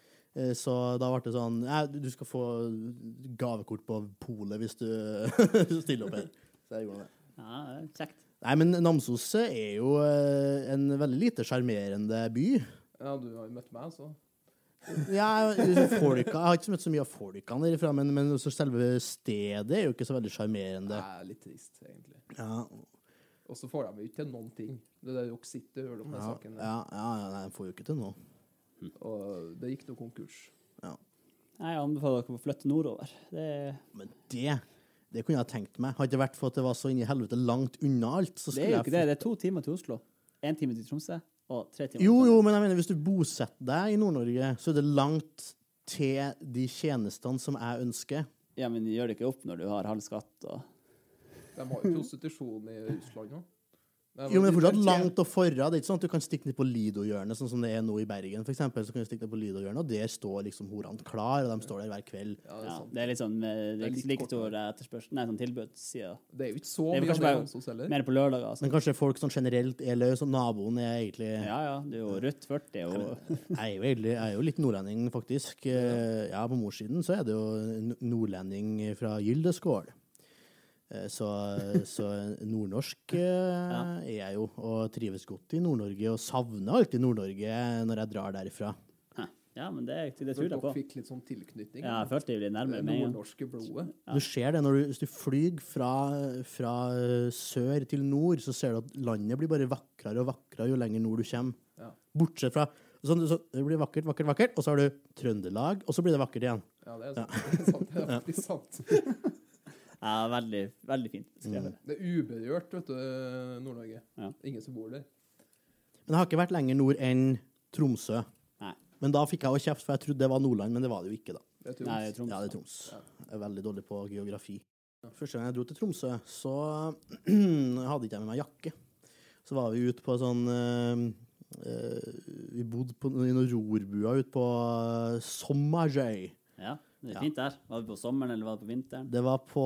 Så da ble det sånn ja, Du skal få gavekort på polet hvis du stiller opp her. Så jeg gjorde det. Ja, det kjekt. Nei, men Namsos er jo eh, en veldig lite sjarmerende by. Ja, du har jo møtt meg, så Ja, folka, jeg har ikke møtt så mye av folkene derifra, men, men også selve stedet er jo ikke så veldig det sjarmerende. er litt trist, egentlig. Ja, Og så får de jo ikke til noen ting. Det er sitter, City, hører du om den ja, saken? ja, ja, ja, de får jo ikke til noe. Og det gikk noe konkurs. Ja. Jeg anbefaler dere å flytte nordover. Det Men det det kunne jeg tenkt meg. Hadde det vært for at det var så inn i helvete langt unna alt, så skulle jeg det er jo jeg ikke det. Det er to timer til Oslo. Én time til Tromsø og tre timer Jo, til jo, men jeg mener, hvis du bosetter deg i Nord-Norge, så er det langt til de tjenestene som jeg ønsker. Ja, men gjør det ikke opp når du har halv skatt og De har jo prostitusjon i Russland nå. Jo, men det er fortsatt langt å forra. Det er ikke sånn at du kan stikke ned på Lido-hjørnet, sånn som det er nå i Bergen, for eksempel, Så kan du stikke ned på Lido-hjørnet, og der står liksom horene klar, og de står der hver kveld. Ja, det er Ja, det er litt sånn eh, Det er litt like etterspørsel Nei, sånn tilbudssida. Det er jo ikke så mye kanskje det Namsos heller. Mer på lørdager. Altså. Men kanskje folk sånn generelt er løse, og naboen er egentlig Ja, ja. Det er jo Rødt 40 og Jeg er jo, egentlig, jeg er jo litt nordlending, faktisk. Eh, Ja, på morssiden så er det jo nordlending fra Gyldeskål. Eh, Så, så nordnorsk ja. er jeg jo, og trives godt i Nord-Norge, og savner alltid Nord-Norge når jeg drar derifra. Ja, men det, det tror jeg dere på. fikk litt sånn tilknytning. Ja, jeg følte jeg ble nærmere med nordnorske blodet. Ja. Du ser det når du, hvis du flyr fra, fra eh, sør til nord, så ser du at landet blir bare vakrere og vakrere jo lenger nord du kommer. Ja. Bortsett fra så, så Det blir vakkert, vakkert, vakkert, og så har du Trøndelag, og så blir det vakkert igjen. Ja, det er sant. Det er, sant. Det er sant. Ja, veldig, veldig fint skrevet. Det er uberørt, vet du, Nord-Norge. Ja. Ingen som bor der. Men jeg har ikke vært lenger nord enn Tromsø. Nei. Men da fikk jeg jo kjeft, for jeg trodde det var Nordland, men det var det jo ikke, da. Det er Troms. Nei, det er Troms. Ja, det er Troms. Ja. Jeg er veldig dårlig på geografi. Første gang jeg dro til Tromsø, så hadde ikke jeg med meg jakke. Så var vi ute på sånn eh, eh, Vi bodde på, i noen rorbuer ute på Sommerjøy. Ja, det er fint der. Var det på sommeren, eller var det på vinteren? Det var på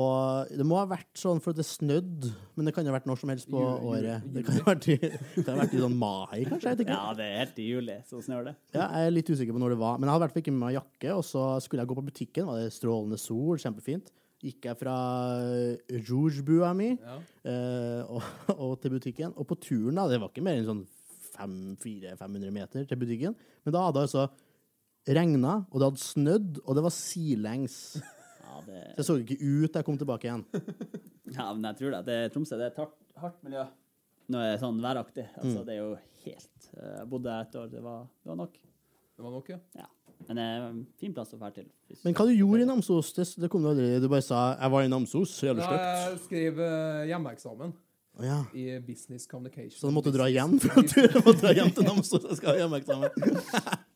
Det må ha vært sånn for at det snødde, men det kan ha vært når som helst på Ju- ju- året. juli. Det kan ha vært i, det ha vært i sånn mai, kanskje. Jeg. Ja, det er helt i juli, så snør det. Ja, jeg er litt usikker på når det var, men jeg hadde i hvert fall ikke med meg jakke. Og så skulle jeg gå på butikken, var det strålende sol, kjempefint. Gikk jeg fra Rougebua mi Ja. eh, og, og til butikken. Og på turen, da, det var ikke mer enn sånn 400-500 meter til butikken, men da hadde jeg altså regna, og det hadde snødd, og det var sidelengs. Ja, det, Så jeg så ikke ut da jeg kom tilbake igjen. ja, men jeg tror det. det Tromsø det er et hardt, hardt miljø. Nå er det sånn væraktig. Altså, Det er jo helt eh, Jeg bodde der et år, det var, det var nok. Det var nok, ja. Ja. Men det er en fin plass å dra til. hvis- Men hva du gjorde i Namsos? Det, det kom du aldri Du bare sa 'jeg var i Namsos'. Jævlig Ja, jeg skrev eh, hjemmeeksamen Oh, ja. i Business Communication. Så du måtte dra hjem for at du måtte dra hjem til Namsos Jeg skal ha hjemmeeksamen?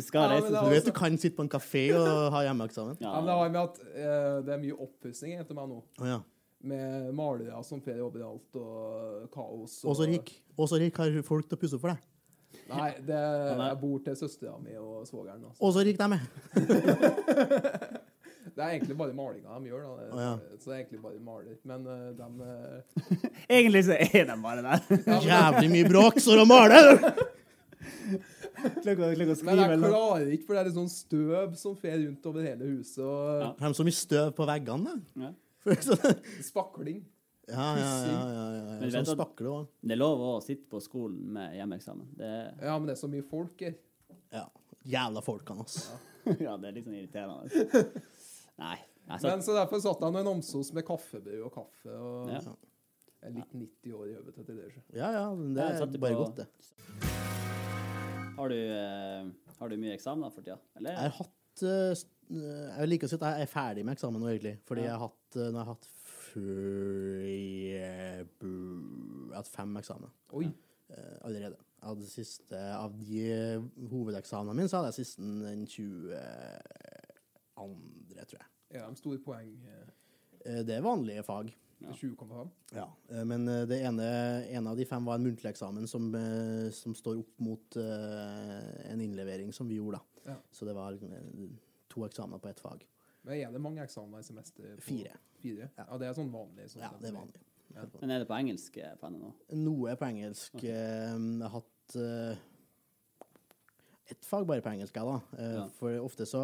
Skal Ja, reise det Du vet du kan sitte på en kafé og ha hjemmeeksamen? Ja, men det har med at eh, det er mye oppussing etter meg nå. Oh, ja. Med malere som fer overalt, og kaos. Og så rik. Og så rik har folk til å pusse opp for deg. Nei, det, jeg bor til søstera mi og svogeren. Altså. Og så rik de er. Det er egentlig bare malinga de gjør. da. Oh, ja. Så det er egentlig bare maler. Men uh, de eh, Egentlig så er de bare der. Jævlig mye bråk, så de maler! Klokka, klokka Men jeg klarer ikke, for det er sånn støv som fer rundt over hele huset. Og Ja. Har de så mye støv på veggene, da? Ja. Spakling. Ja, ja, ja. ja, ja, ja. Men Sånn spakle òg. Det er lov å sitte på skolen med hjemmeeksamen. Det, Ja, men det er så mye folk her. Ja. Jævla folkene, altså. ja, det er litt sånn irriterende. Nei. Jeg satt, Men så derfor satt han i Namsos med kaffebrød og kaffe, og Ja. jeg er litt 90 år i hodet til det. Ja, ja, men det er bare på- godt, det. Har, du, eh, har du mye eksamener for tida? Eller? Jeg har hatt eh, eh, Jeg liker å si at jeg er ferdig med eksamen nå, egentlig. Fordi Ja. jeg har hatt Nå har jeg hatt Jeg har hatt fem eksamener Oi. allerede. Jeg hadde siste Av de hovedeksamene mine, så hadde jeg siste den 22., tror jeg. Ja, de store poeng. Det er vanlige fag. Ja. 20,5. Ja, eh, men eh, det ene, en av de fem var en muntlig eksamen som, eh, som står opp mot en innlevering som vi gjorde, da. Ja. Så det var to eksamener på ett fag. Men er det mange eksamener i semester? på- Fire. Fire? Ja. Ja. det er sånn vanlig. Sånn Ja, det er vanlig. Men er det på engelsk på NNO? Noe er på engelsk. Ok. Eh, Jeg har hatt ett fag bare på engelsk, jeg, da. Ja. For ofte så,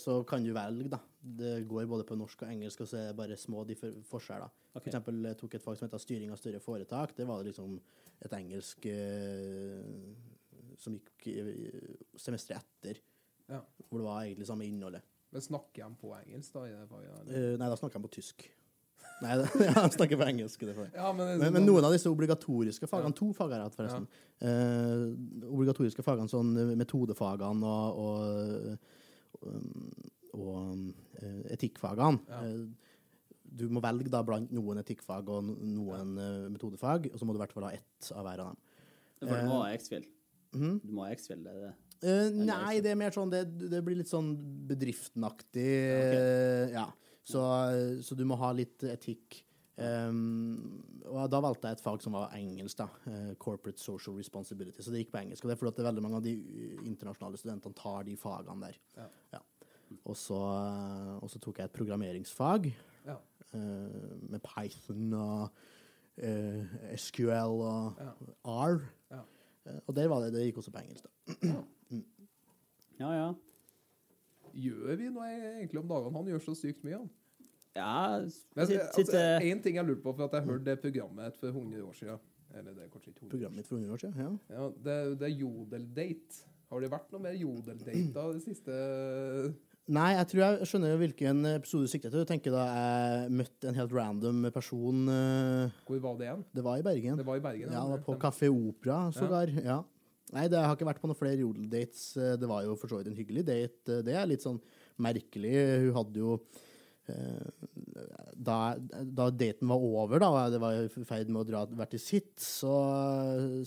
så kan du velge, da. Det går både på norsk og engelsk, og så er det bare små forskjeller. Okay. For eksempel jeg tok et fag som heter styring av større foretak. Det var liksom et engelsk eh, som gikk eh, semesteret etter, Ja. hvor det var egentlig samme innholdet. Men snakker de på engelsk, da? i det faget? Eh, nei, da snakker de på tysk. Nei, jeg snakker på engelsk. i Det faget. Ja, men, Men, sånn- men noen av disse obligatoriske fagene, Ja. to fag har jeg hatt forresten, eh, obligatoriske fagene, sånn metodefagene og, og, og, og eh, etikkfagene, Ja. eh, du må velge da blant noen etikkfag og noen eh, metodefag, og så må du i hvert fall ha ett av hver av dem. For du må ha X-Fill. Mm. Du må ha X-Fill, det er det. Nei, det er mer sånn, det, det blir litt sånn bedriftenaktig, Ja, eh, ja. Så, så du må ha litt etikk. Um, og da valgte jeg et fag som var engelsk, da. Corporate Social Responsibility. Så det gikk på engelsk. Og det er fordi at det er veldig mange av de internasjonale studentene tar de fagene der. Ja. Og, så, og så tok jeg et programmeringsfag Ja. uh, med Python og uh, SQL og Ja. R. Ja. Uh, og der var det, det gikk også på engelsk, da. Ja, ja. Gjør vi noe egentlig om dagene? Han gjør så sykt mye, han. Ja, Men sitt, altså, en ting jeg lurte på, for at jeg hørte det programmet for 100 år siden. Eller det er kanskje ikke 100 år Programmet mitt for 100 år siden. Ja. Ja, det, det er Jodeldate. Har det vært noe mer Jodeldate da det siste Nei, jeg tror jeg skjønner hvilken episode du sikter til. Du tenker da jeg møtte en helt random person eh, Hvor var det igjen? Det var i Bergen. Det var i Bergen? Ja, det var på Kafé Opera sågar. Ja. Nei, det har ikke vært på noen flere Jodel-dates. Det var jo for så vidt en hyggelig date. Eh, Det er litt sånn merkelig. Hun hadde jo eh, da, da daten var over, da, og det var i ferd med å dra hvert til sitt, så,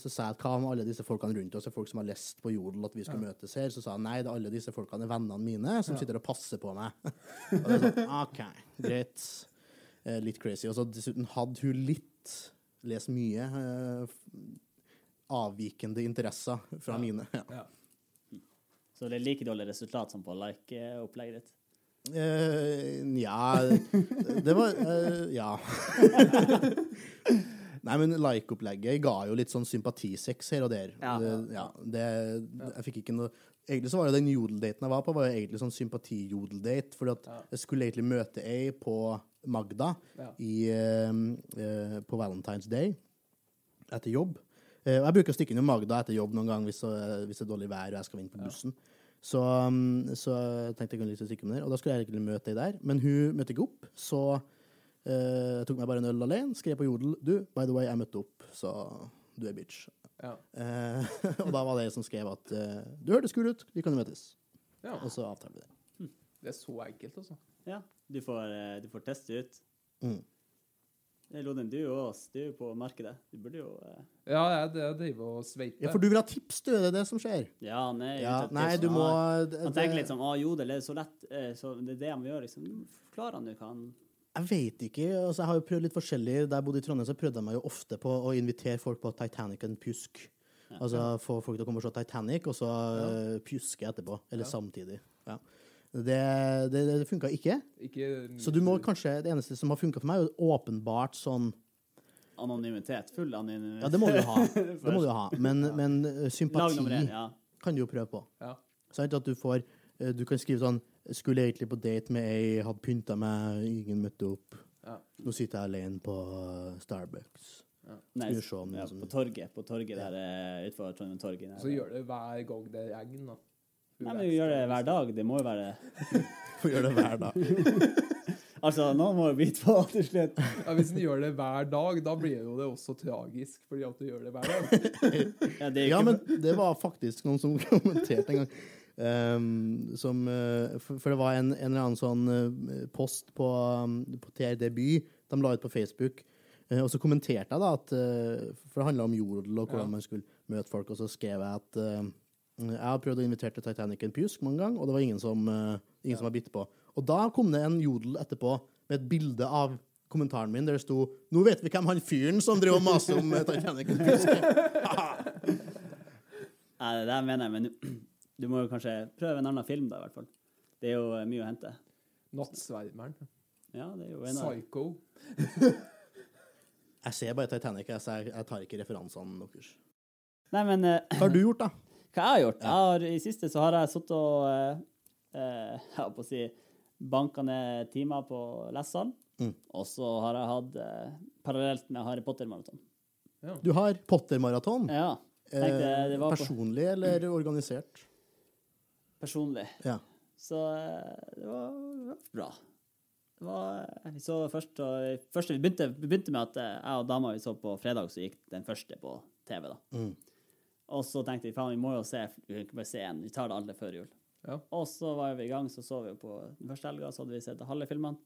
så sa jeg at hva med alle disse folkene rundt oss, er folk som har lest på Jodel at vi skulle møtes her? Så sa han nei, det er alle disse folkene er vennene mine som sitter og passer på meg. og det er sånn, OK, greit. Eh, litt crazy. Og så dessuten hadde hun litt lest mye eh, avvikende interesser fra mine. Ja. Ja. Så det er like dårlig resultat som på like-opplegget ditt. Eh, Nja Det var eh, Ja. Nei, men like-opplegget ga jo litt sånn sympatisex her og der. Ja. Ja, det, jeg fikk ikke noe Egentlig så var det den jodeldaten jeg var på, var jo egentlig sånn sympati-jodeldate. For at Ja. jeg skulle egentlig møte ei på Magda Ja. i, uh, på Valentine's Day etter jobb. Uh, og jeg bruker å stikke innom Magda etter jobb noen gang hvis, uh, hvis det er dårlig vær og jeg skal inn på bussen. Så, um, så tenkte jeg kunne litt stikke med der. Og da skulle jeg egentlig møte ei der, men hun møtte ikke opp. Så eh, jeg tok meg bare en øl alene, skrev på Jodel Du, by the way, jeg møtte opp, så du er bitch. Ja. Uh, og da var det jeg som skrev at uh, du hørtes kul ut, vi kan jo møtes. ja. Og så avtalte vi det. Det er så enkelt, altså. Ja, du får, du får teste ut. Mm. Det er Lodin, du og oss, du er jo på markedet. Du burde jo eh, Ja, jeg, jeg driver og sveiper. Ja, for du vil ha tips, du, det er det som skjer. Ja, er Ja, nei, tips. du må Han, det- han tenker litt sånn Å, jodel er så lett, eh, så det er det han gjør, liksom. Forklar han nå hva han Jeg vet ikke. altså Jeg har jo prøvd litt forskjellig. Da jeg bodde i Trondheim, så prøvde jeg meg jo ofte på å invitere folk på Titanic and pjusk. Altså få folk til å komme og se Titanic, og så ja. pjuske etterpå. Eller Ja. samtidig. Ja. Det, det, det funka ikke. Ikke Så du må kanskje Det eneste som har funka for meg, er jo åpenbart sånn Anonymitet. Full anonymitet. Ja, det må du ha. Det må du ha. Men, men eh, sympati en, ja. kan du jo prøve på. Ja. Sant? At du får eh, Du kan skrive sånn Skulle egentlig på date med ei, hadde pynta meg, ingen møtte opp. Ja. Nå sitter jeg alene på Starbucks. Nei, Skal vi se om det ja, på torget, på torget der eh, utenfor Trondheim torg. Så gjør det hver gang det regner. Nei, men vi gjør det hver dag. Det må jo være Får gjøre det hver dag. Altså, noen må jo bite på til slutt. Ja, hvis en gjør det hver dag, da blir jo det også tragisk, fordi at du gjør det hver dag. Ja, det Ja, men det var faktisk noen som kommenterte en gang. Um, som, eh, for, for det var en, en eller annen sånn eh, post på, um, på TRD By de la ut på Facebook. Eh, og så kommenterte jeg da at For det handla om jodel og hvordan Ja. man skulle møte folk. Og så skrev jeg at jeg har prøvd å invitere til Titanic en pjusk mange ganger, og det var ingen som, uh, ingen som var bitt på. Og da kom det en jodel etterpå med et bilde av kommentaren min der det sto 'Nå vet vi hvem han fyren som driver og maser om eh, Titanic en pjusk er'. Nei, det der mener jeg, men du, du må jo kanskje prøve en annen film, da, i hvert fall. Det er jo eh, mye å hente. Nattsvermeren. Ja, det er jo en av Psycho. Jeg ser bare Titanic, jeg, jeg tar ikke referansene deres. Nei, men uh... Hva har du gjort, da? Hva jeg har gjort? Jeg har, I siste så har jeg sittet og eh, eh, Jeg holdt på å si banka ned timer på lesesal. Mm. Og så har jeg hatt eh, parallelt med Harry Potter-maraton. Du har Potter-maraton. Ja. Eh, personlig eller organisert? personlig. Ja. Så eh, det var bra. Det var, eh, vi så først, og, først vi, begynte, vi begynte med at jeg og dama vi så på fredag, så gikk den første på TV. da. Mm. Og så tenkte vi faen, vi må jo se vi kan ikke bare se en, vi tar det alle før jul. Ja. Og så var vi i gang, så så vi på den første helga, så hadde vi sett halve filmene.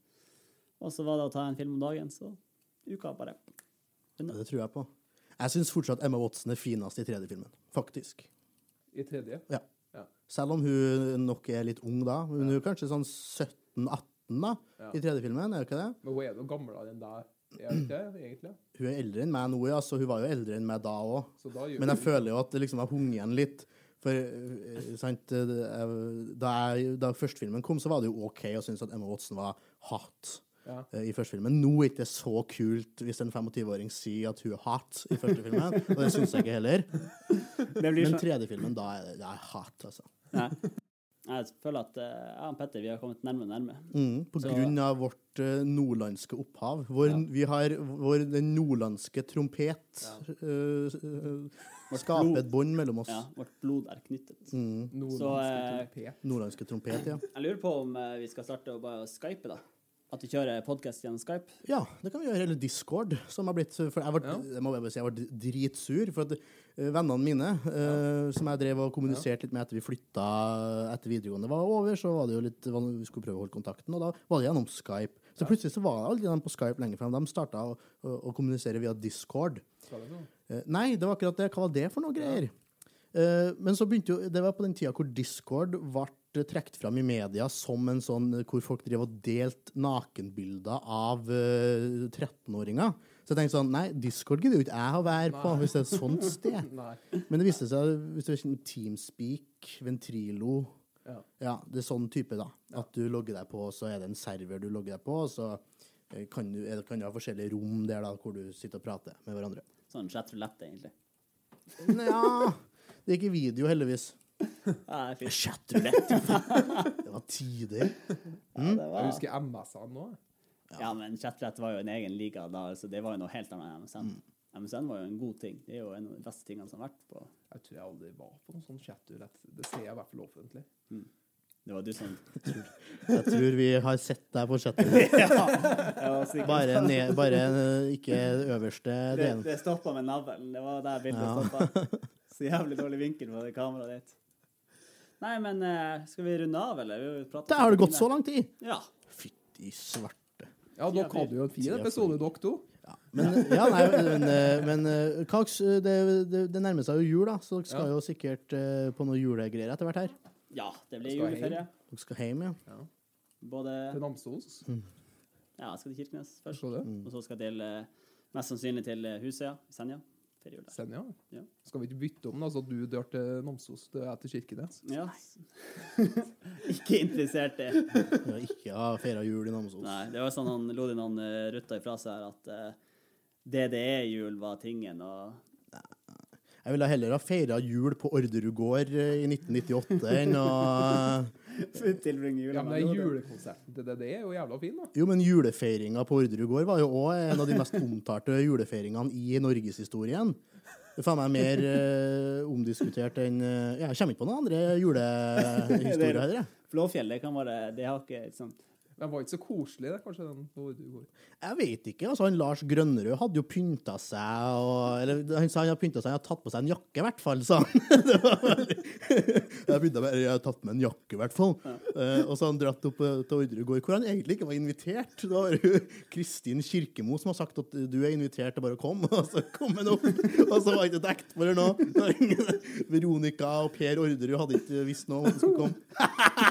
Og så var det å ta en film om dagen, så uka bare Ja, Det tror jeg på. Jeg syns fortsatt Emma Watson er finest i tredje filmen. Faktisk. I tredje. Ja. Ja. Selv om hun nok er litt ung da. Hun er kanskje sånn 17-18 da, Ja. i tredje filmen, er hun ikke det? Men hun er jo gamlere enn deg, er ikke egentlig? Hun er eldre enn meg nå, ja, så hun var jo eldre enn meg da òg. Men jeg føler jo at det liksom har hunget igjen litt. For eh, sant, eh, da, jeg, da førstefilmen kom, så var det jo OK å synes at Emma Watson var hot Ja. I første filmen. Nå er det ikke så kult hvis en 25-åring sier at hun er hot i første filmen, og det syns jeg ikke heller. Men sånn tredje filmen, da er det, det er hot, altså. Nei. Jeg føler at eh, jeg og Petter vi har kommet nærmere og nærmere. Mm, på Så- grunn av vårt eh, nordlandske opphav. Vår, Ja. Vi har vår, den nordlandske trompet eh, eh, skaper et bånd mellom oss. Ja, vårt blod er knyttet. Mm, Nordlandske Så, trompet. nordlandske trompet, ja. Jeg lurer på om vi skal starte å bare skype, da. At du kjører podkast gjennom Skype. Ja, det kan vi gjøre. Eller Discord, som har blitt For jeg ble, Ja. jeg må bare si, jeg ble dritsur. For at eh, vennene mine, eh, som jeg drev og kommuniserte litt med etter vi flytta etter videregående var over, så var det jo litt Vi skulle prøve å holde kontakten, og da var det gjennom Skype. Så plutselig så var aldri de på Skype lenger, frem. de starta å, å, å kommunisere via Discord. Det? Eh, nei, det var akkurat det. Hva var det for noe greier? Uh, men så begynte jo Det var på den tida hvor Discord ble trukket fram i media som en sånn eh, hvor folk drev og delte nakenbilder av uh, 13-åringer. Så jeg tenkte sånn Nei, Discord gidder jo ikke jeg å være på hvis det er et sånt sted. Men det viste seg, hvis det kjenner Teamspeak, Ventrilo Ja. Ja, det er sånn type, da. At du logger deg på, så er det en server du logger deg på, og så eh, kan du, er det- kan du ha forskjellige rom der da, hvor du sitter og prater med hverandre. Sånn chatrulette, egentlig. Nja Det er ikke video, heldigvis. Ja, det er. Det var tider. Ja, var... Jeg husker MS-ene nå. ja, men chatrulette var jo en egen liga da, så det var jo noe helt annet enn MSN. MSN var jo en god ting. Det er jo en av de beste tingene som har vært på Jeg tror jeg aldri var på noen sånn chaturett. Det ser jeg i hvert fall offentlig. Det var du som Jeg tror vi har sett deg på. Jeg. Bare, ned, bare ikke øverste Det, delen. det stoppa med navlen. Det var der bildet Ja. stoppa. Så jævlig dårlig vinkel på det kameraet ditt. Nei, men eh, skal vi runde av, eller? Vi har Der har det gått så lang tid! Ja. Fytti svarte. Ja, dere hadde jo en fin episode, dere to. Ja, men, ja, nei, men, men, men Kaks, det, det, det nærmer seg jo jul, da, så dere skal Ja. jo sikkert eh, på noen julegreier etter hvert her. ja, det blir juleferie. Dere skal hjem, ja. Både Til Namsos. Ja, jeg skal til Kirkenes først. Det. Og så skal jeg til eh, mest sannsynlig til eh, Husøya i Senja. Feriejul jul. Senja. Ja. Skal vi ikke bytte om, da, så du drar til Namsos og jeg til Kirkenes? Ja. Ikke interessert i. Ikke ha feira jul i Namsos. Nei, det var sånn han Lodin han uh, rutta ifra seg her at uh, DDE-jul var tingen, og Jeg ville heller ha feira jul på Orderud gård eh, i 1998 enn å Ja, men det er julekonserten til det, det er jo jævla fin, da. Jo, men julefeiringa på Orderud gård var jo òg en av de mest omtalte julefeiringene i norgeshistorien. Det er faen meg mer uh, omdiskutert enn uh, Jeg kommer ikke på noen andre julehistorier heller. jeg. Blåfjellet kan være Det har ikke sånn Den var ikke så koselig, det, kanskje, den på du går. Jeg vet ikke. altså han Lars Grønnerød hadde jo pynta seg og, Eller han sa han hadde pynta seg, han hadde tatt på seg en jakke, i hvert fall, sa han. Det var veldig Jeg begynte med jeg hadde tatt med en jakke, i hvert fall. Eh, og så har han dratt opp eh, til Orderud hvor han egentlig ikke var invitert. Det var jo Kristin Kirkemo som har sagt at du er invitert til bare å komme, og så kom han opp. Og så var han ikke dekt for det nå. Veronica og Per Orderud hadde ikke visst noe om de skulle komme.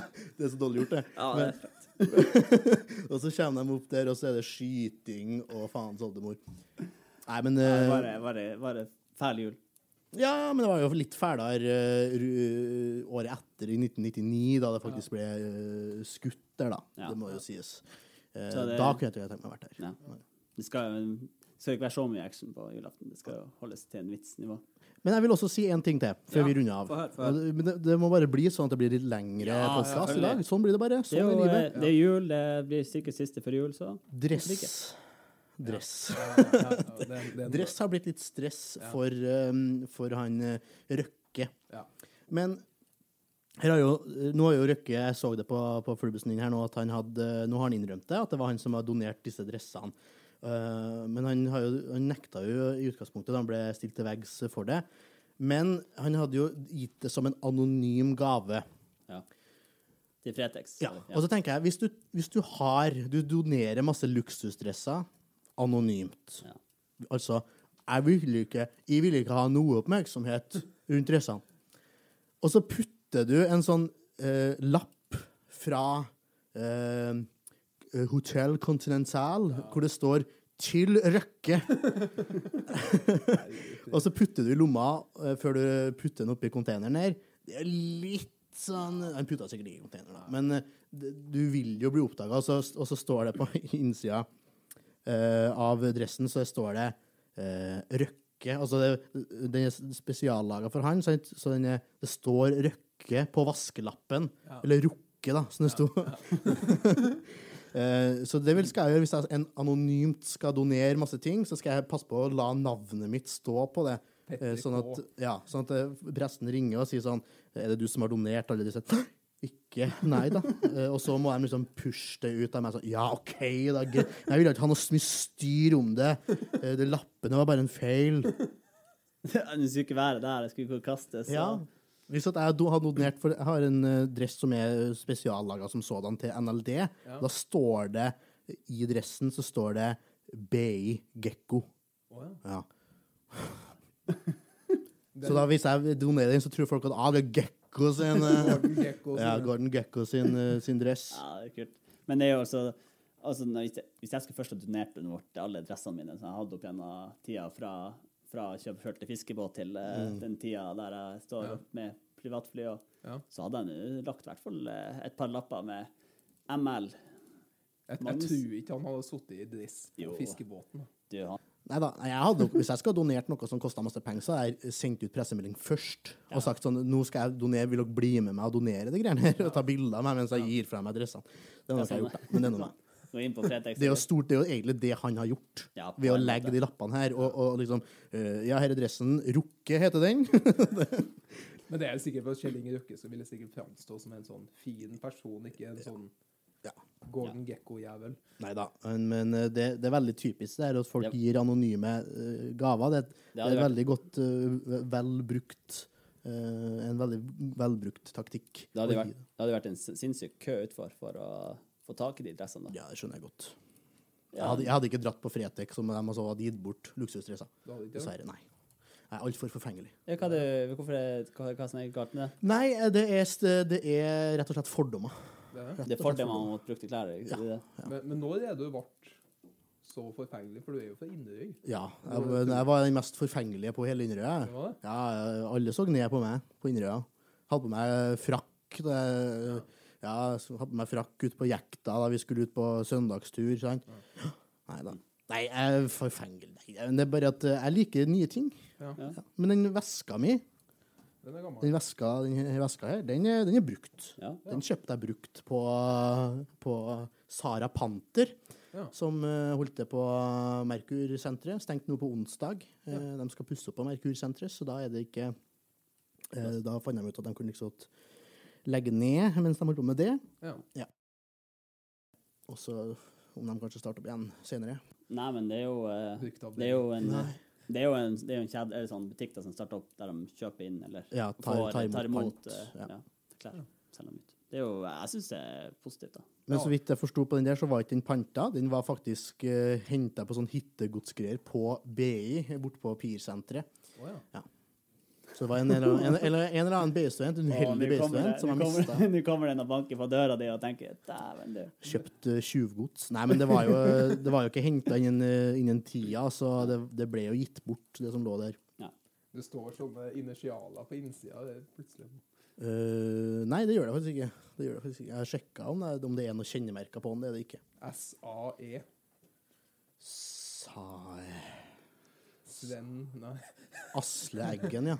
Det er så dårlig gjort, det. Ja, det er fett. og så kommer de opp der, og så er det skyting og faens oldemor. Nei, men Ja, eh, Bare, bare, bare fæl jul. Ja, men det var jo litt fælere uh, året etter, i 1999, da det faktisk ble uh, skutt der, da. Ja. Det må jo sies. Det- Da kunne jeg tenkt meg å vært der. Ja. Det skal, det skal ikke være så mye action på julaften. Det skal jo holdes til en vitsnivå. Men jeg vil også si en ting til, før Ja, vi runder av. For her, for her. Det- det, må bare bli sånn at det blir litt lengre Ja, podcast i dag. Sånn blir det bare. Sånn det er jo livet. eh, det er jul, det blir sikkert siste før jul, så Dress. Dress. Dress har blitt litt stress for, um, for han eh, Røkke. Ja. Men her har jo, nå har jo Røkke, jeg så det på, på flybussen din her nå, at han hadde, nå har han innrømt det, at det var han som har donert disse dressene. Eh, men han, har jo, han nekta jo i utgangspunktet da han ble stilt til veggs for det. Men han hadde jo gitt det som en anonym gave. ja. Til Fretex. Ja. Og så tenker jeg, hvis du, hvis du har Du donerer masse luksusdresser anonymt. Ja. Altså, jeg vil ikke Jeg vil ikke ha noe oppmerksomhet rundt dressene. Og så putter du en sånn eh, lapp fra eh, Hotel Continental, hvor det står 'Til Røkke'. og så putter du i lomma eh, før du putter den oppi containeren her. Det er litt sånn Han putta sikkert i containeren. Men eh, du vil jo bli oppdaga, og, så- og så står det på innsida uh, av dressen så står det eh, Røkke. Altså det, den er spesiallaga for han, så den er, det står Røkke på vaskelappen. Ja. Eller Rukke, da, som det sto. Eh, så det vil skal jeg gjøre hvis jeg en anonymt skal donere masse ting, så skal jeg passe på å la navnet mitt stå på det. Eh, sånn at, ja, sånn at uh, presten ringer og sier sånn Er det du som har donert alle disse? Ikke. Nei da. Og så må de liksom pushe det ut av meg sånn Ja, OK, da. Men Jeg ville ikke ha noe så mye styr om det. Det lappene var bare en feil. Det skulle ikke være der, det skulle ikke kastes. Ja. Hvis at jeg har donert for Jeg har en eh, dress som er spesiallaga som sådan til NLD. Da står det I dressen så står det BI Gekko. Oh, ja. Ja. Så da hvis jeg donerer den, så tror folk at ah, det er Gekko sin eh, Gordon Gekko, Ja, Gordon Gekko sin, eh, sin dress. Ja, det er kult. Men det er jo også altså, hvis, jeg, hvis jeg skulle først ha donert den bort til alle dressene mine som jeg hadde opp gjennom tida fra, fra kjøpeført til fiskebåt til mm. den tida der jeg står Ja. med privatfly, og, Ja. så hadde jeg lagt i hvert fall eh, et par lapper med ML. Jeg, jeg tror ikke han hadde sittet i dress på Jo. fiskebåten. Du, han, Nei da, jeg hadde, hvis jeg skulle ha donert noe som kosta masse penger, så hadde jeg sendt ut pressemelding først og sagt sånn Nå skal jeg donere, vil dere bli med meg og donere de greiene her? Og ta bilder av meg mens jeg gir fra meg dressene. Det er noe jeg har gjort, da. Men det er noe meg. Gå inn på. Det er jo stort, det er jo egentlig det han har gjort. Ja, ved å legge måte. de lappene her. Og, og liksom eh, Ja, her er dressen. Rukke heter den. Men det er sikkert for Kjell Inge Røkke så vil det sikkert framstå som en sånn fin person, ikke en sånn Ja. Gordon Gekko-jævel. Nei da. Men, men eh, det, det er veldig typisk det her at folk Ja. gir anonyme uh, gaver. Det, det det er vært- veldig godt uh, velbrukt uh, En veldig velbrukt taktikk. Det hadde, vært, det hadde vært en sinnssyk kø utfor for å få tak i de dressene. da. Ja, det skjønner jeg godt. Jeg hadde, jeg hadde ikke dratt på Fretex om de hadde gitt bort luksusdresser. Dessverre. Nei. Jeg er altfor forfengelig. Ja, hva, det, hvorfor er, hva, hva som er galt med det? Nei, det er, det er rett og slett fordommer. Det er det. Er fordommer mot brukte klær. Ja. ja. Men, men når er du ble så forfengelig? For du er jo fra Inderøy. Ja, jeg, jeg var den mest forfengelige på hele Inderøy. jeg. Det var det? Ja, alle så ned på meg på Inderøya. Hadde på meg frakk. Det, ja, så hadde på meg frakk ut på jekta da vi skulle ut på søndagstur. Sant? Nei da. Nei, jeg er forfengelig. Nei, det er bare at jeg liker nye ting. Ja. Ja. Ja. Men den veska mi Den er gammel. Den veska, den veska her, den er, den er brukt. Ja. Den kjøpte jeg brukt på, på Sara Panter, Ja. som eh, holdt til på Merkur-senteret. Stengt nå på onsdag. Eh, De skal pusse opp på Merkur-senteret, så da er det ikke eh, Da fant de ut at de kunne liksom legge ned mens de holdt på med det. Ja. Og så om de kanskje starter opp igjen senere. Nei, men det er jo eh, Det er jo en Nei. det er jo en, det er jo en kjede, eller sånn butikk da, som starter opp der de kjøper inn eller Ja, tar, får, tar tar imot imot eh, Ja. ja, klær. Selger dem ut. Det er jo, jeg syns det er positivt, da. Men så vidt jeg forsto på den der, så var ikke den panta. Den var faktisk uh, henta på sånn hyttegodsgreier på BI, borte på Pirsenteret. ja. ja. Så det var en eller annen, en, eller, en eller annen BI-student, en uheldig BI-student, som har mista Nå kommer den og banker på døra di og tenker dæven, du. kjøpt uh, tjuvgods. Nei, men det var jo, det var jo ikke henta innen, uh, innen tida, så det, det ble jo gitt bort, det som lå der. Det står sånne initialer på innsida plutselig. Uh, nei, det gjør det faktisk ikke. Det gjør det faktisk ikke. Jeg har sjekka om, det- om det er noen kjennemerker på den. Det er det ikke. SAE. Sa... Sven Nei. Asle Eggen, ja.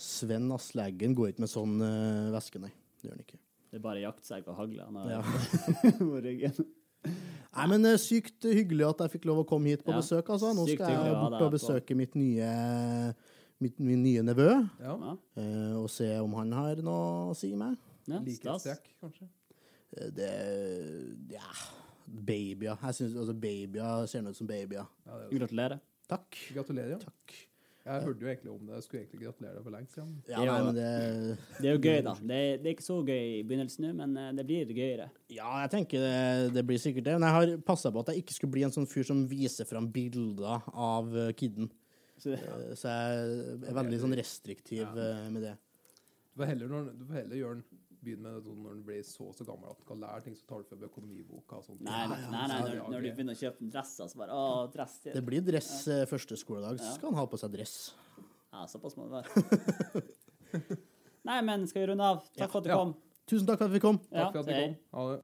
Sven Asle Eggen går ikke med sånn uh, veske, nei. Det gjør han ikke. Det er bare jaktsegg og hagle han har Ja. på ryggen. Nei, men uh, sykt hyggelig at jeg fikk lov å komme hit på Ja, besøk, altså. Nå sykt skal jeg bort og besøke mitt nye, mitt, min nye nevø, Ja. Eh, og se om han har noe å si meg. ja stas. Likhetstrekk, kanskje. Det Ja. Babyer. Jeg synes, altså babyer ser ut som babyer. Ja, er. Gratulerer. Takk. Gratulerer. Takk. Jeg hørte jo egentlig om det. Jeg skulle egentlig gratulere deg for lengst siden. Ja, nei, men det Det er jo gøy, da. Det er, det er ikke så gøy i begynnelsen nå, men eh, det blir gøyere. Ja, jeg tenker det, det blir sikkert det. Men jeg har passa på at jeg ikke skulle bli en sånn fyr som viser fram bilder av kiden. kidden. Så det, Eh, Så jeg er veldig sånn restriktiv ja. med det. Du får heller, når, du får heller gjøre den, begynne med det sånn når du blir så så gammel at du kan lære ting, så tar du for økonomiboka og sånt. nei, nei, nei, nei, når, når du begynner å kjøpe dresser, så bare Å, dress til. Det blir dress ja. første skoledag, så skal han ha på seg dress. Ja, såpass må det være. Nei, men skal vi runde av? Takk for at du Ja. kom. Tusen takk for at vi kom. Takk for at vi kom. Ha det.